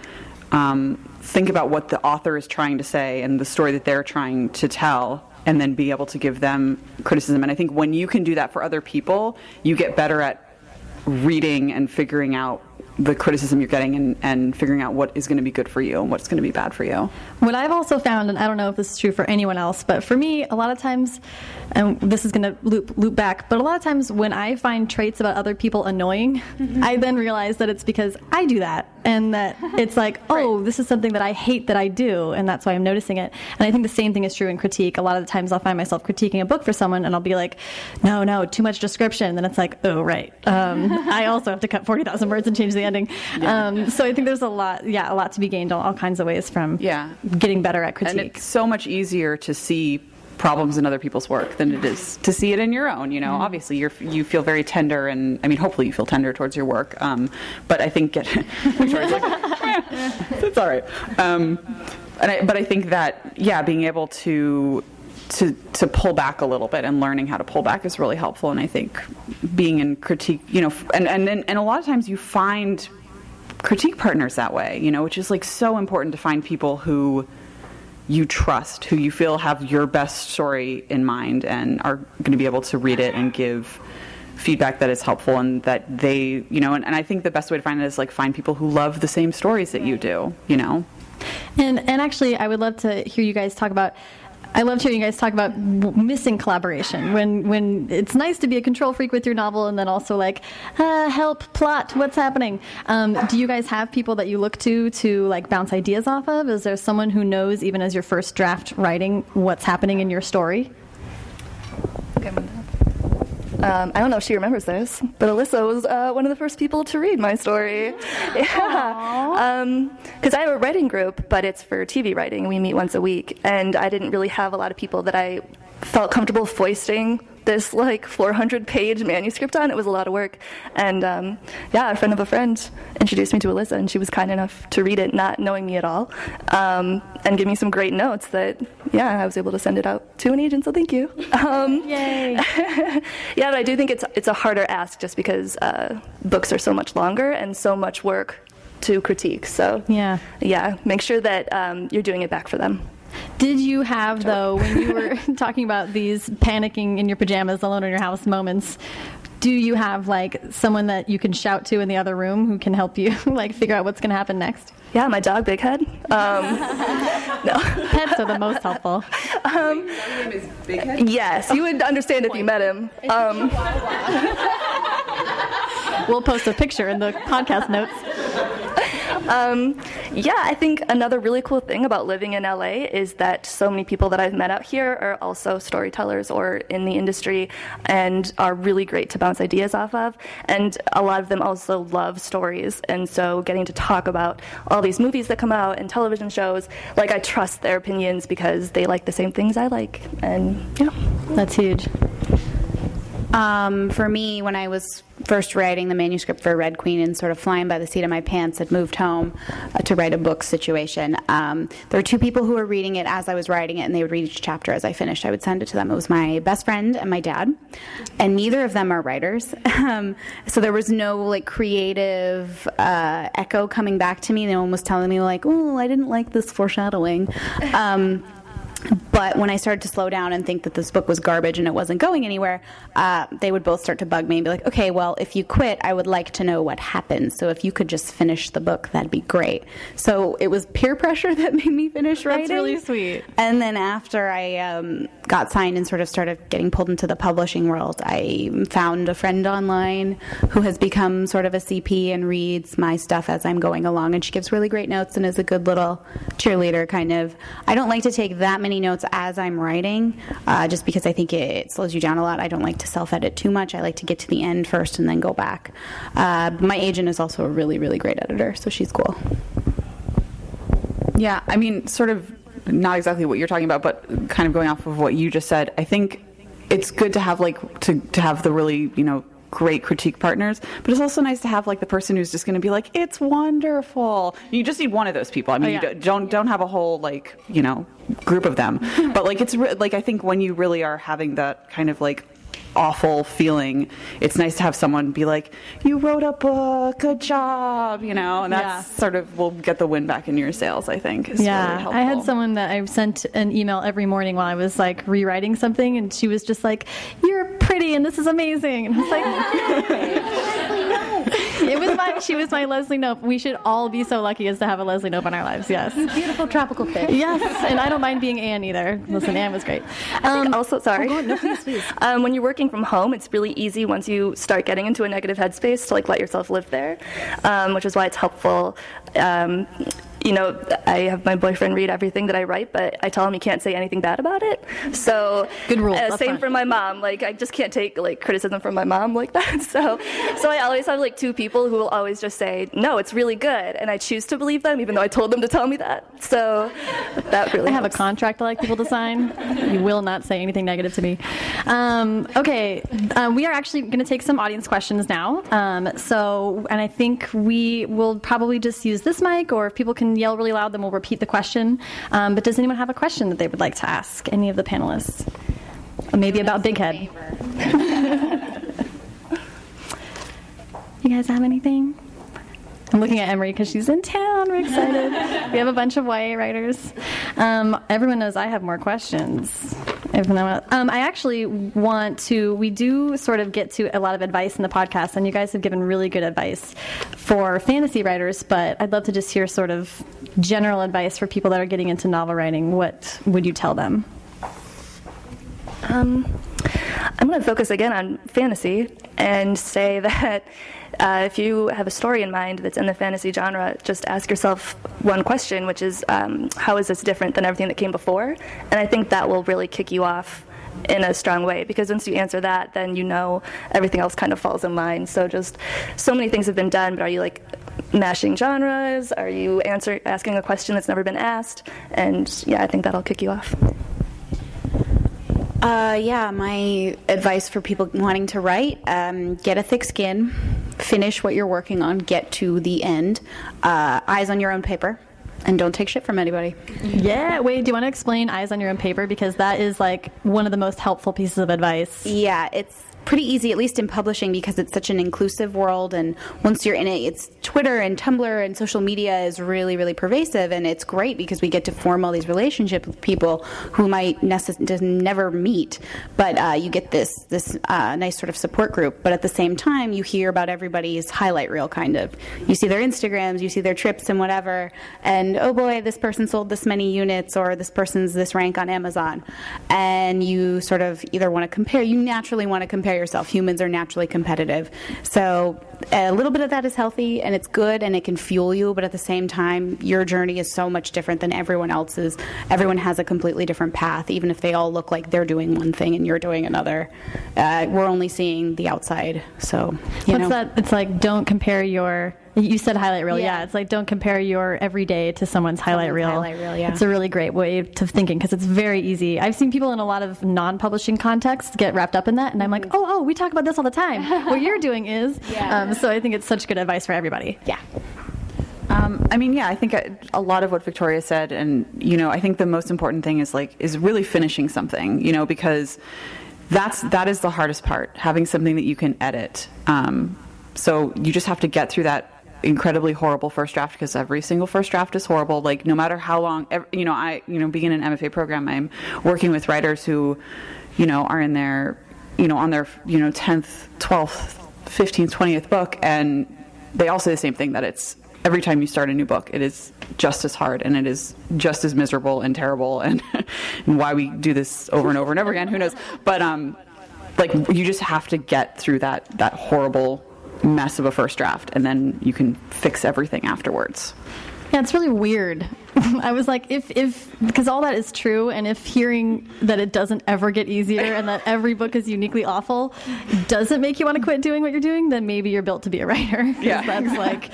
um, think about what the author is trying to say and the story that they're trying to tell, and then be able to give them criticism. And I think when you can do that for other people, you get better at reading and figuring out the criticism you're getting and, and figuring out what is going to be good for you and what's going to be bad for you. What I've also found, and I don't know if this is true for anyone else, but for me, a lot of times, and this is going to loop loop back, but a lot of times when I find traits about other people annoying, mm-hmm. I then realize that it's because I do that, and that it's like, oh, this is something that I hate that I do, and that's why I'm noticing it. And I think the same thing is true in critique. A lot of the times, I'll find myself critiquing a book for someone, and I'll be like, no, no, too much description. And Then it's like, oh, right. Um, I also have to cut forty thousand words and change the ending. Um, so I think there's a lot, yeah, a lot to be gained on all kinds of ways from Yeah. getting better at critique. And it's so much easier to see problems in other people's work than it is to see it in your own. You know, obviously you're you feel very tender, and I mean, hopefully you feel tender towards your work. Um, but I think Victoria's like, "Eh, it's all right. Um, and I, but I think that yeah, being able to. To, to pull back a little bit and learning how to pull back is really helpful and I think being in critique you know and and and, and a lot of times you find critique partners that way, you know, which is like so important to find people who you trust, who you feel have your best story in mind and are going to be able to read it and give feedback that is helpful and that they, you know, and, and I think the best way to find it is like find people who love the same stories that you do, you know. And and actually, I would love to hear you guys talk about. I loved hearing you guys talk about missing collaboration when when it's nice to be a control freak with your novel, and then also like, uh, help plot, what's happening? Um, do you guys have people that you look to to like bounce ideas off of? Is there someone who knows, even as your first draft writing, what's happening in your story? Um, I don't know if she remembers this, but Elissa was uh, one of the first people to read my story. Yeah. Because I have a writing group, but it's for TV writing. We meet once a week. And I didn't really have a lot of people that I felt comfortable foisting this like 400 page manuscript on. It was a lot of work. And um, yeah, a friend of a friend introduced me to Elissa, and she was kind enough to read it, not knowing me at all, um, and give me some great notes that, yeah, I was able to send it out to an agent, so thank you. Um, Yay! yeah, but I do think it's it's a harder ask just because uh, books are so much longer and so much work to critique. So Yeah. yeah, make sure that um, you're doing it back for them. Did you have though when you were talking about these panicking in your pajamas alone in your house moments? Do you have like someone that you can shout to in the other room who can help you like figure out what's going to happen next? Yeah, my dog, Big Head. Um, Pets are the most helpful. Is Big Head. Yes, you would understand if you met him. Um, We'll post a picture in the podcast notes. um, yeah, I think another really cool thing about living in LA is that so many people that I've met out here are also storytellers or in the industry and are really great to bounce ideas off of. And a lot of them also love stories. And so getting to talk about all these movies that come out and television shows, like I trust their opinions because they like the same things I like. And yeah. That's huge. Um, for me, when I was first writing the manuscript for Red Queen and sort of flying by the seat of my pants, had moved home uh, to write a book situation. Um, there were two people who were reading it as I was writing it, and they would read each chapter as I finished. I would send it to them. It was my best friend and my dad, and neither of them are writers. Um, so there was no like creative uh, echo coming back to me. No one was telling me like, "Oh, I didn't like this foreshadowing." But when I started to slow down and think that this book was garbage and it wasn't going anywhere, uh, they would both start to bug me and be like, okay, well, if you quit, I would like to know what happened. So if you could just finish the book, that'd be great. So it was peer pressure that made me finish writing. That's really sweet. And then after I um, got signed and sort of started getting pulled into the publishing world, I found a friend online who has become sort of a CP and reads my stuff as I'm going along. And she gives really great notes and is a good little cheerleader, kind of. I don't like to take that many notes as I'm writing, uh, just because I think it slows you down a lot. I don't like to self edit too much. I like to get to the end first and then go back. Uh, my agent is also a really, really great editor, so she's cool. Yeah, I mean, sort of not exactly what you're talking about, but kind of going off of what you just said. I think it's good to have like to to have the really you know great critique partners, but it's also nice to have like the person who's just going to be like, "It's wonderful." You just need one of those people. I mean, Oh, yeah. you don't don't have a whole like you know group of them, but like it's re- like I think when you really are having that kind of like awful feeling it's nice to have someone be like you wrote a book good job you know and that's Yeah. sort of will get the win back in your sales i think is really Yeah, helpful. I had someone that I sent an email every morning while I was like rewriting something, and she was just like, "You're pretty, and this is amazing." And I was like, "It was my." She was my Leslie Knope. We should all be so lucky as to have a Leslie Knope in our lives. Yes, Beautiful tropical fish. yes, and I don't mind being Anne either. Listen, Anne was great. I think Um, also, sorry. oh. No, please, please. um, when you're working from home, it's really easy once you start getting into a negative headspace to like let yourself live there, um, which is why it's helpful. You know, I have my boyfriend read everything that I write, but I tell him he can't say anything bad about it. So Good rule, Uh, same for my mom. Like I just can't take like criticism from my mom like that. So, so I always have like two people who will always just say, "No, it's really good," and I choose to believe them, even though I told them to tell me that. So that really I have a contract I like people to sign. You will not say anything negative to me. Um, okay, um, we are actually going to take some audience questions now. Um, so, and I think we will probably just use this mic, or if people can yell really loud, then we'll repeat the question. Um, but does anyone have a question that they would like to ask any of the panelists? Maybe about Big Head. You guys have anything? I'm looking at Emery because she's in town. We're excited. we have a bunch of YA writers. Um, everyone knows I have more questions. Um, I actually want to. We do sort of get to a lot of advice in the podcast, and you guys have given really good advice for fantasy writers. But I'd love to just hear sort of general advice for people that are getting into novel writing. What would you tell them? Um, I'm going to focus again on fantasy and say that uh, if you have a story in mind that's in the fantasy genre, just ask yourself one question, which is um, how is this different than everything that came before? And I think that will really kick you off in a strong way because once you answer that, then you know everything else kind of falls in line. So just so many things have been done, but are you like mashing genres? Are you answer asking a question that's never been asked? And yeah, I think that'll kick you off. Uh, yeah, my advice for people wanting to write um, get a thick skin, finish what you're working on, get to the end, uh, eyes on your own paper, and don't take shit from anybody. Yeah, wait. Do you want to explain eyes on your own paper because that is like one of the most helpful pieces of advice. Yeah, it's pretty easy, at least in publishing, because it's such an inclusive world. And once you're in it, it's Twitter and Tumblr and social media is really, really pervasive. And it's great because we get to form all these relationships with people who might necess- never meet. But uh, you get this this uh, nice sort of support group. But at the same time, you hear about everybody's highlight reel, kind of. You see their Instagrams, you see their trips and whatever. And oh boy, this person sold this many units, or this person's this rank on Amazon. And you sort of either want to compare, you naturally want to compare compare yourself. Humans are naturally competitive. So a little bit of that is healthy and it's good and it can fuel you, but at the same time, your journey is so much different than everyone else's. Everyone has a completely different path, even if they all look like they're doing one thing and you're doing another. Uh, we're only seeing the outside. So, you What's know. that? It's like don't compare your. You said highlight reel, yeah. Yeah. It's like don't compare your everyday to someone's highlight Someone's reel. highlight reel, yeah. It's a really great way to thinking because it's very easy. I've seen people in a lot of non-publishing contexts get wrapped up in that, and I'm like, oh, oh, we talk about this all the time. what you're doing is, Yeah. um, so I think it's such good advice for everybody. Yeah. Um, I mean, yeah, I think a, a lot of what Victoria said, and you know, I think the most important thing is like is really finishing something, you know, because that's that is the hardest part, having something that you can edit. Um, so you just have to get through that incredibly horrible first draft because every single first draft is horrible. Like no matter how long, ev you know, I you know, being in an MFA program, I'm working with writers who, you know, are in their, you know, on their you know 10th, 12th, 15th, 20th book, and they all say the same thing that it's every time you start a new book, it is just as hard and it is just as miserable and terrible. And, and why we do this over and over and over again, who knows? But um, like you just have to get through that that horrible mess of a first draft, and then you can fix everything afterwards. Yeah, it's really weird. I was like, if if because all that is true, and if hearing that it doesn't ever get easier and that every book is uniquely awful doesn't make you want to quit doing what you're doing, then maybe you're built to be a writer. Yeah. that's like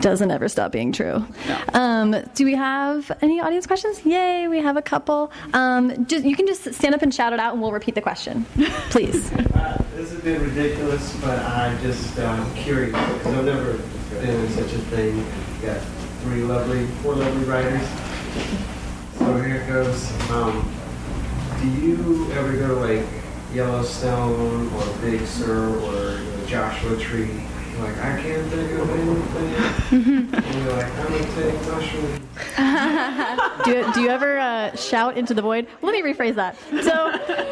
doesn't ever stop being true. Um, do we have any audience questions? Yay, we have a couple. Um, just, you can just stand up and shout it out, and we'll repeat the question, please. Uh, This has been ridiculous, but I'm just um, curious because I've never been in such a thing. Got three lovely, four lovely writers. So here it goes. Um, do you ever go to like Yellowstone or Big Sur or you know, Joshua Tree? Like, I can't think of anything. and you're like, I'm gonna take mushrooms. do, you- do you ever uh, shout into the void? Let me rephrase that. So,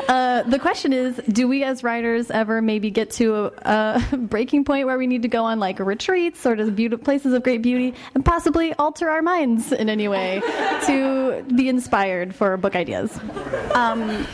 uh, the question is Do we as writers ever maybe get to a, a breaking point where we need to go on like retreats or to beauty, places of great beauty and possibly alter our minds in any way to be inspired for book ideas? Um,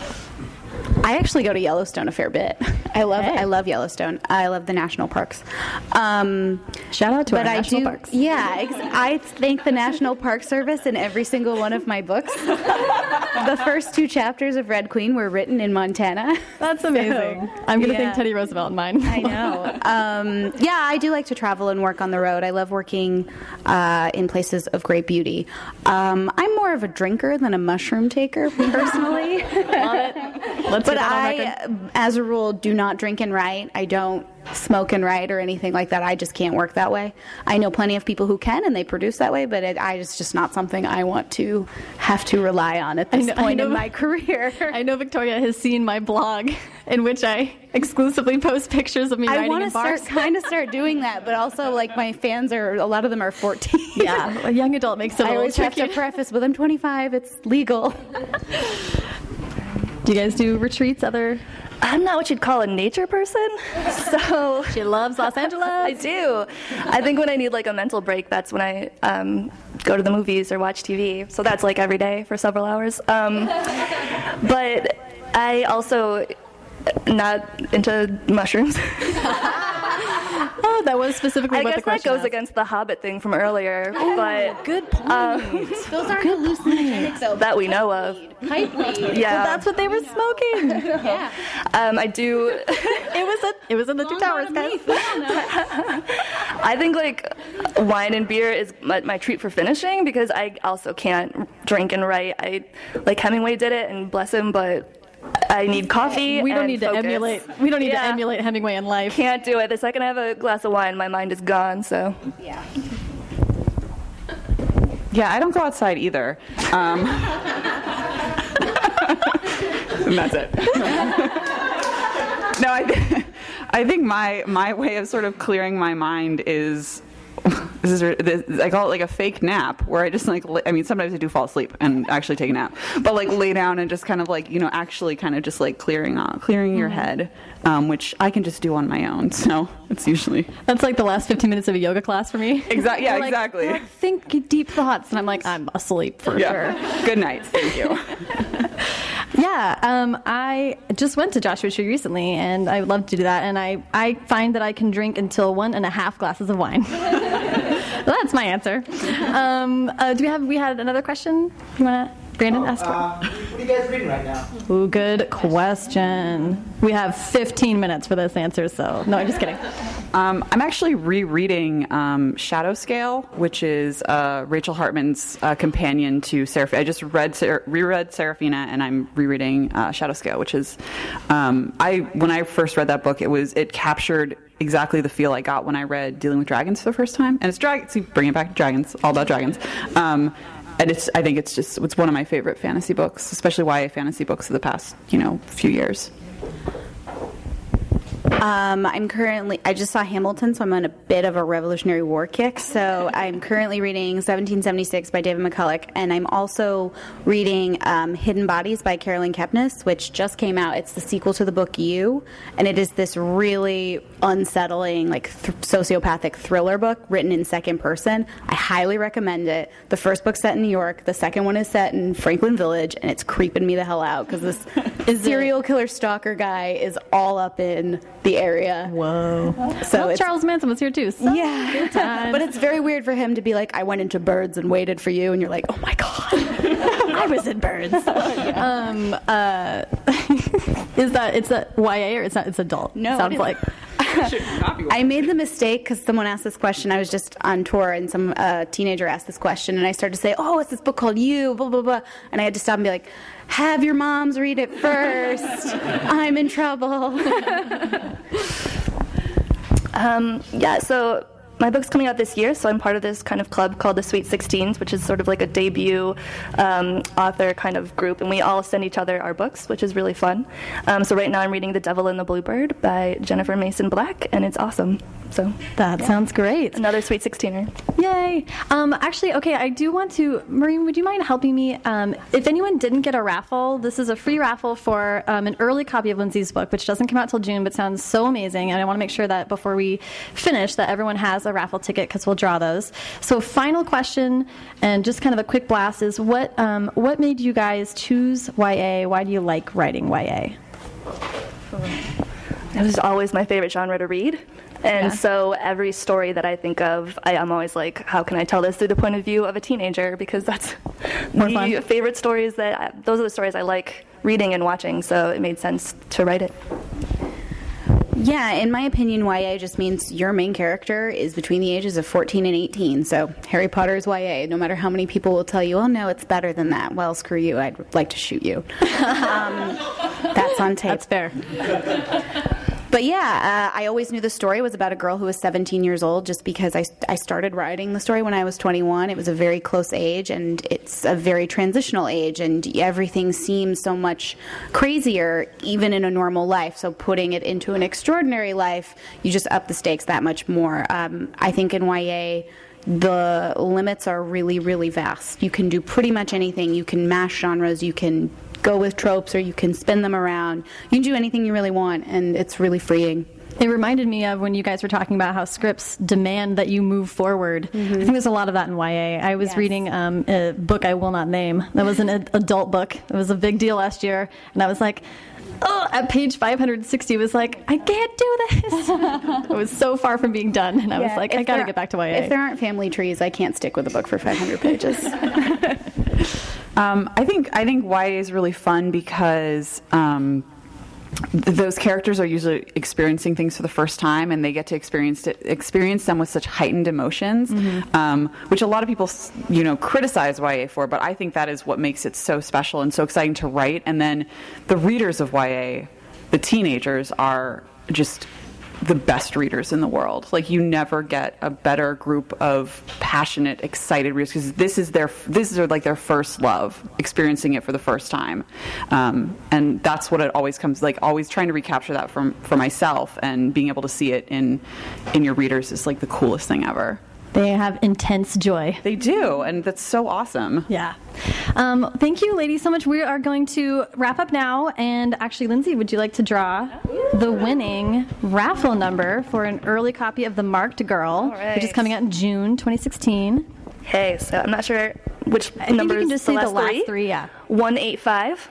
I actually go to Yellowstone a fair bit. I love Hey. I love Yellowstone. I love the national parks. Um, Shout out to our I national do, parks. Yeah, ex- I thank the National Park Service in every single one of my books. the first two chapters of Red Queen were written in Montana. That's amazing. I'm going to yeah. thank Teddy Roosevelt in mine. I know. Um, yeah, I do like to travel and work on the road. I love working uh, in places of great beauty. Um, I'm more of a drinker than a mushroom taker, personally. Love it. Let's but on I, um, as a rule, do not drink and write. I don't smoke and write or anything like that. I just can't work that way. I know plenty of people who can and they produce that way, but it, I, it's just not something I want to have to rely on at this know- point in my career. I know Victoria has seen my blog in which I exclusively post pictures of me I writing want in to bars. start kind of start doing that, but also like my fans are a lot of them are 14. yeah, a young adult makes it I always have to preface with I'm 25. It's legal. Do you guys do retreats? Other? I'm not what you'd call a nature person, so She loves Los Angeles. I do. I think when I need like a mental break, that's when I um, go to the movies or watch TV. So that's like every day for several hours. Um, but I also not into mushrooms. Oh, that was specifically I what guess the that question goes asked. against the Hobbit thing from earlier, but Good point. Those aren't hallucinogenic though. that we know of. Pipe weed. Yeah, That's what they were smoking. Yeah. um, I do. it was a, it was in the two towers, guys. I think like wine and beer is my, my treat for finishing because I also can't drink and write. I like Hemingway did it and bless him, but I need coffee. We don't and need to focus. emulate. We don't need to emulate Hemingway in life. Can't do it. The second I have a glass of wine, my mind is gone. So Yeah. Yeah, I don't go outside either. Um, and that's it. no, I, th- I think my my way of sort of clearing my mind is. This is, this, I call it like a fake nap, where I just like I mean, sometimes I do fall asleep and actually take a nap, but like lay down and just kind of like, you know, actually kind of just like clearing out, clearing your head, um, which I can just do on my own. So it's usually That's like the last 15 minutes of a yoga class for me. Exactly. yeah, like, exactly. "Well, Think deep thoughts, and I'm like, I'm asleep for yeah. sure. Good night. Thank you. Yeah, Yeah, um, I just went to Joshua Tree recently, and I would love to do that. And I, I find that I can drink until one and a half glasses of wine. That's my answer. Um, uh, do we have? We had another question. You want to? Brandon, ask. Uh, what are you guys reading right now? Ooh, good question. We have 15 minutes for this answer, so no, I'm just kidding. Um, I'm actually rereading um, Shadow Scale, which is uh, Rachel Hartman's uh, companion to Seraphina. I just read Ser- reread Seraphina, and I'm rereading uh, Shadow Scale, which is um, I when I first read that book, it was it captured exactly the feel I got when I read Dealing with Dragons for the first time, and it's dragons. Bring it back to dragons, all about dragons. Um, and it's I think it's just it's one of my favorite fantasy books, especially YA fantasy books of the past you know few years. Um, I'm currently, I just saw Hamilton, so I'm on a bit of a Revolutionary War kick. So I'm currently reading 1776 by David McCullough, and I'm also reading um, Hidden Bodies by Caroline Kepnes, which just came out. It's the sequel to the book You, and it is this really unsettling, like th- sociopathic thriller book written in second person. I highly recommend it. The first book's set in New York, the second one is set in Franklin Village, and it's creeping me the hell out because this serial killer stalker guy is all up in the area. Whoa. So well, Charles Manson was here too. So Yeah. But it's very weird for him to be like, I went into birds and waited for you, and you're like, oh my God. I was in birds. um, uh, is that it's a YA or it's not? It's adult. No, sounds it- like. I made the mistake because someone asked this question. I was just on tour, and some uh, teenager asked this question, and I started to say, "Oh, it's this book called You," blah blah blah, and I had to stop and be like, "Have your moms read it first. I'm in trouble." Um, yeah, so my book's coming out this year, so I'm part of this kind of club called the Sweet Sixteens, which is sort of like a debut um, author kind of group, and we all send each other our books, which is really fun. Um, so right now I'm reading The Devil and the Bluebird by Jennifer Mason Black, and it's awesome. So That sounds great. another Sweet Sixteener. Yay! Um, actually, okay, I do want to, Maurene, would you mind helping me? Um, if anyone didn't get a raffle, this is a free raffle for um, an early copy of Lindsey's book, which doesn't come out till June, but sounds so amazing. And I want to make sure that before we finish, that everyone has a raffle ticket because we'll draw those. So, final question, and just kind of a quick blast is what um, what made you guys choose YA? Why do you like writing YA? It was always my favorite genre to read. And so every story that I think of, I am always like, how can I tell this through the point of view of a teenager? Because that's More the fun. favorite stories that I, those are the stories I like reading and watching. So it made sense to write it. Yeah, in my opinion, YA just means your main character is between the ages of 14 and 18. So Harry Potter is YA, no matter how many people will tell you, oh no, it's better than that. Well, screw you, I'd like to shoot you. um, that's on tape. That's fair. But yeah, uh, I always knew the story was about a girl who was 17 years old just because I, I started writing the story when I was 21. It was a very close age and it's a very transitional age, and everything seems so much crazier even in a normal life. So putting it into an extraordinary life, you just up the stakes that much more. Um, I think in YA, the limits are really, really vast. You can do pretty much anything. You can mash genres, you can go with tropes, or you can spin them around. You can do anything you really want, and it's really freeing. It reminded me of when you guys were talking about how scripts demand that you move forward. I think there's a lot of that in YA. I was Yes. reading um, a book I will not name. That was an adult book. It was a big deal last year, and I was like, oh, at page 560, was like, I can't do this. it was so far from being done, and I was like, I got to get back to YA. If there aren't family trees, I can't stick with a book for 500 pages. Um, I think I think YA is really fun because um, those characters are usually experiencing things for the first time, and they get to experience it, experience them with such heightened emotions, um, which a lot of people, you know, criticize YA for. But I think that is what makes it so special and so exciting to write. And then the readers of YA, the teenagers, are just the best readers in the world. Like you never get a better group of passionate, excited readers because this is their this is like their first love, experiencing it for the first time, um, and that's what it always comes like. Always trying to recapture that from for myself and being able to see it in in your readers is like the coolest thing ever. They have intense joy. They do, and that's so awesome. Yeah. Um, thank you, ladies, so much. We are going to wrap up now. And actually, Lindsey, would you like to draw the winning raffle number for an early copy of The Marked Girl, which is coming out in June 2016? Hey, so I'm not sure which I think number you can just the say last the last three. three, yeah. 185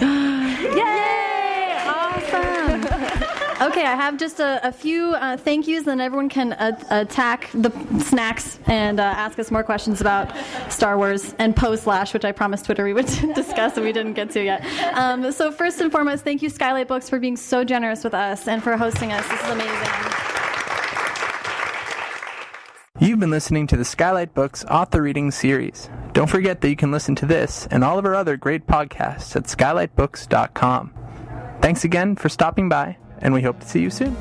Yay! Awesome. Okay, I have just a, a few uh, thank yous, then everyone can uh, attack the snacks and uh, ask us more questions about Star Wars and post slash, which I promised Twitter we would discuss and we didn't get to yet. Um, so, first and foremost, thank you, Skylight Books, for being so generous with us and for hosting us. This is amazing. You've been listening to the Skylight Books author reading series. Don't forget that you can listen to this and all of our other great podcasts at skylightbooks.com. Thanks again for stopping by, and we hope to see you soon.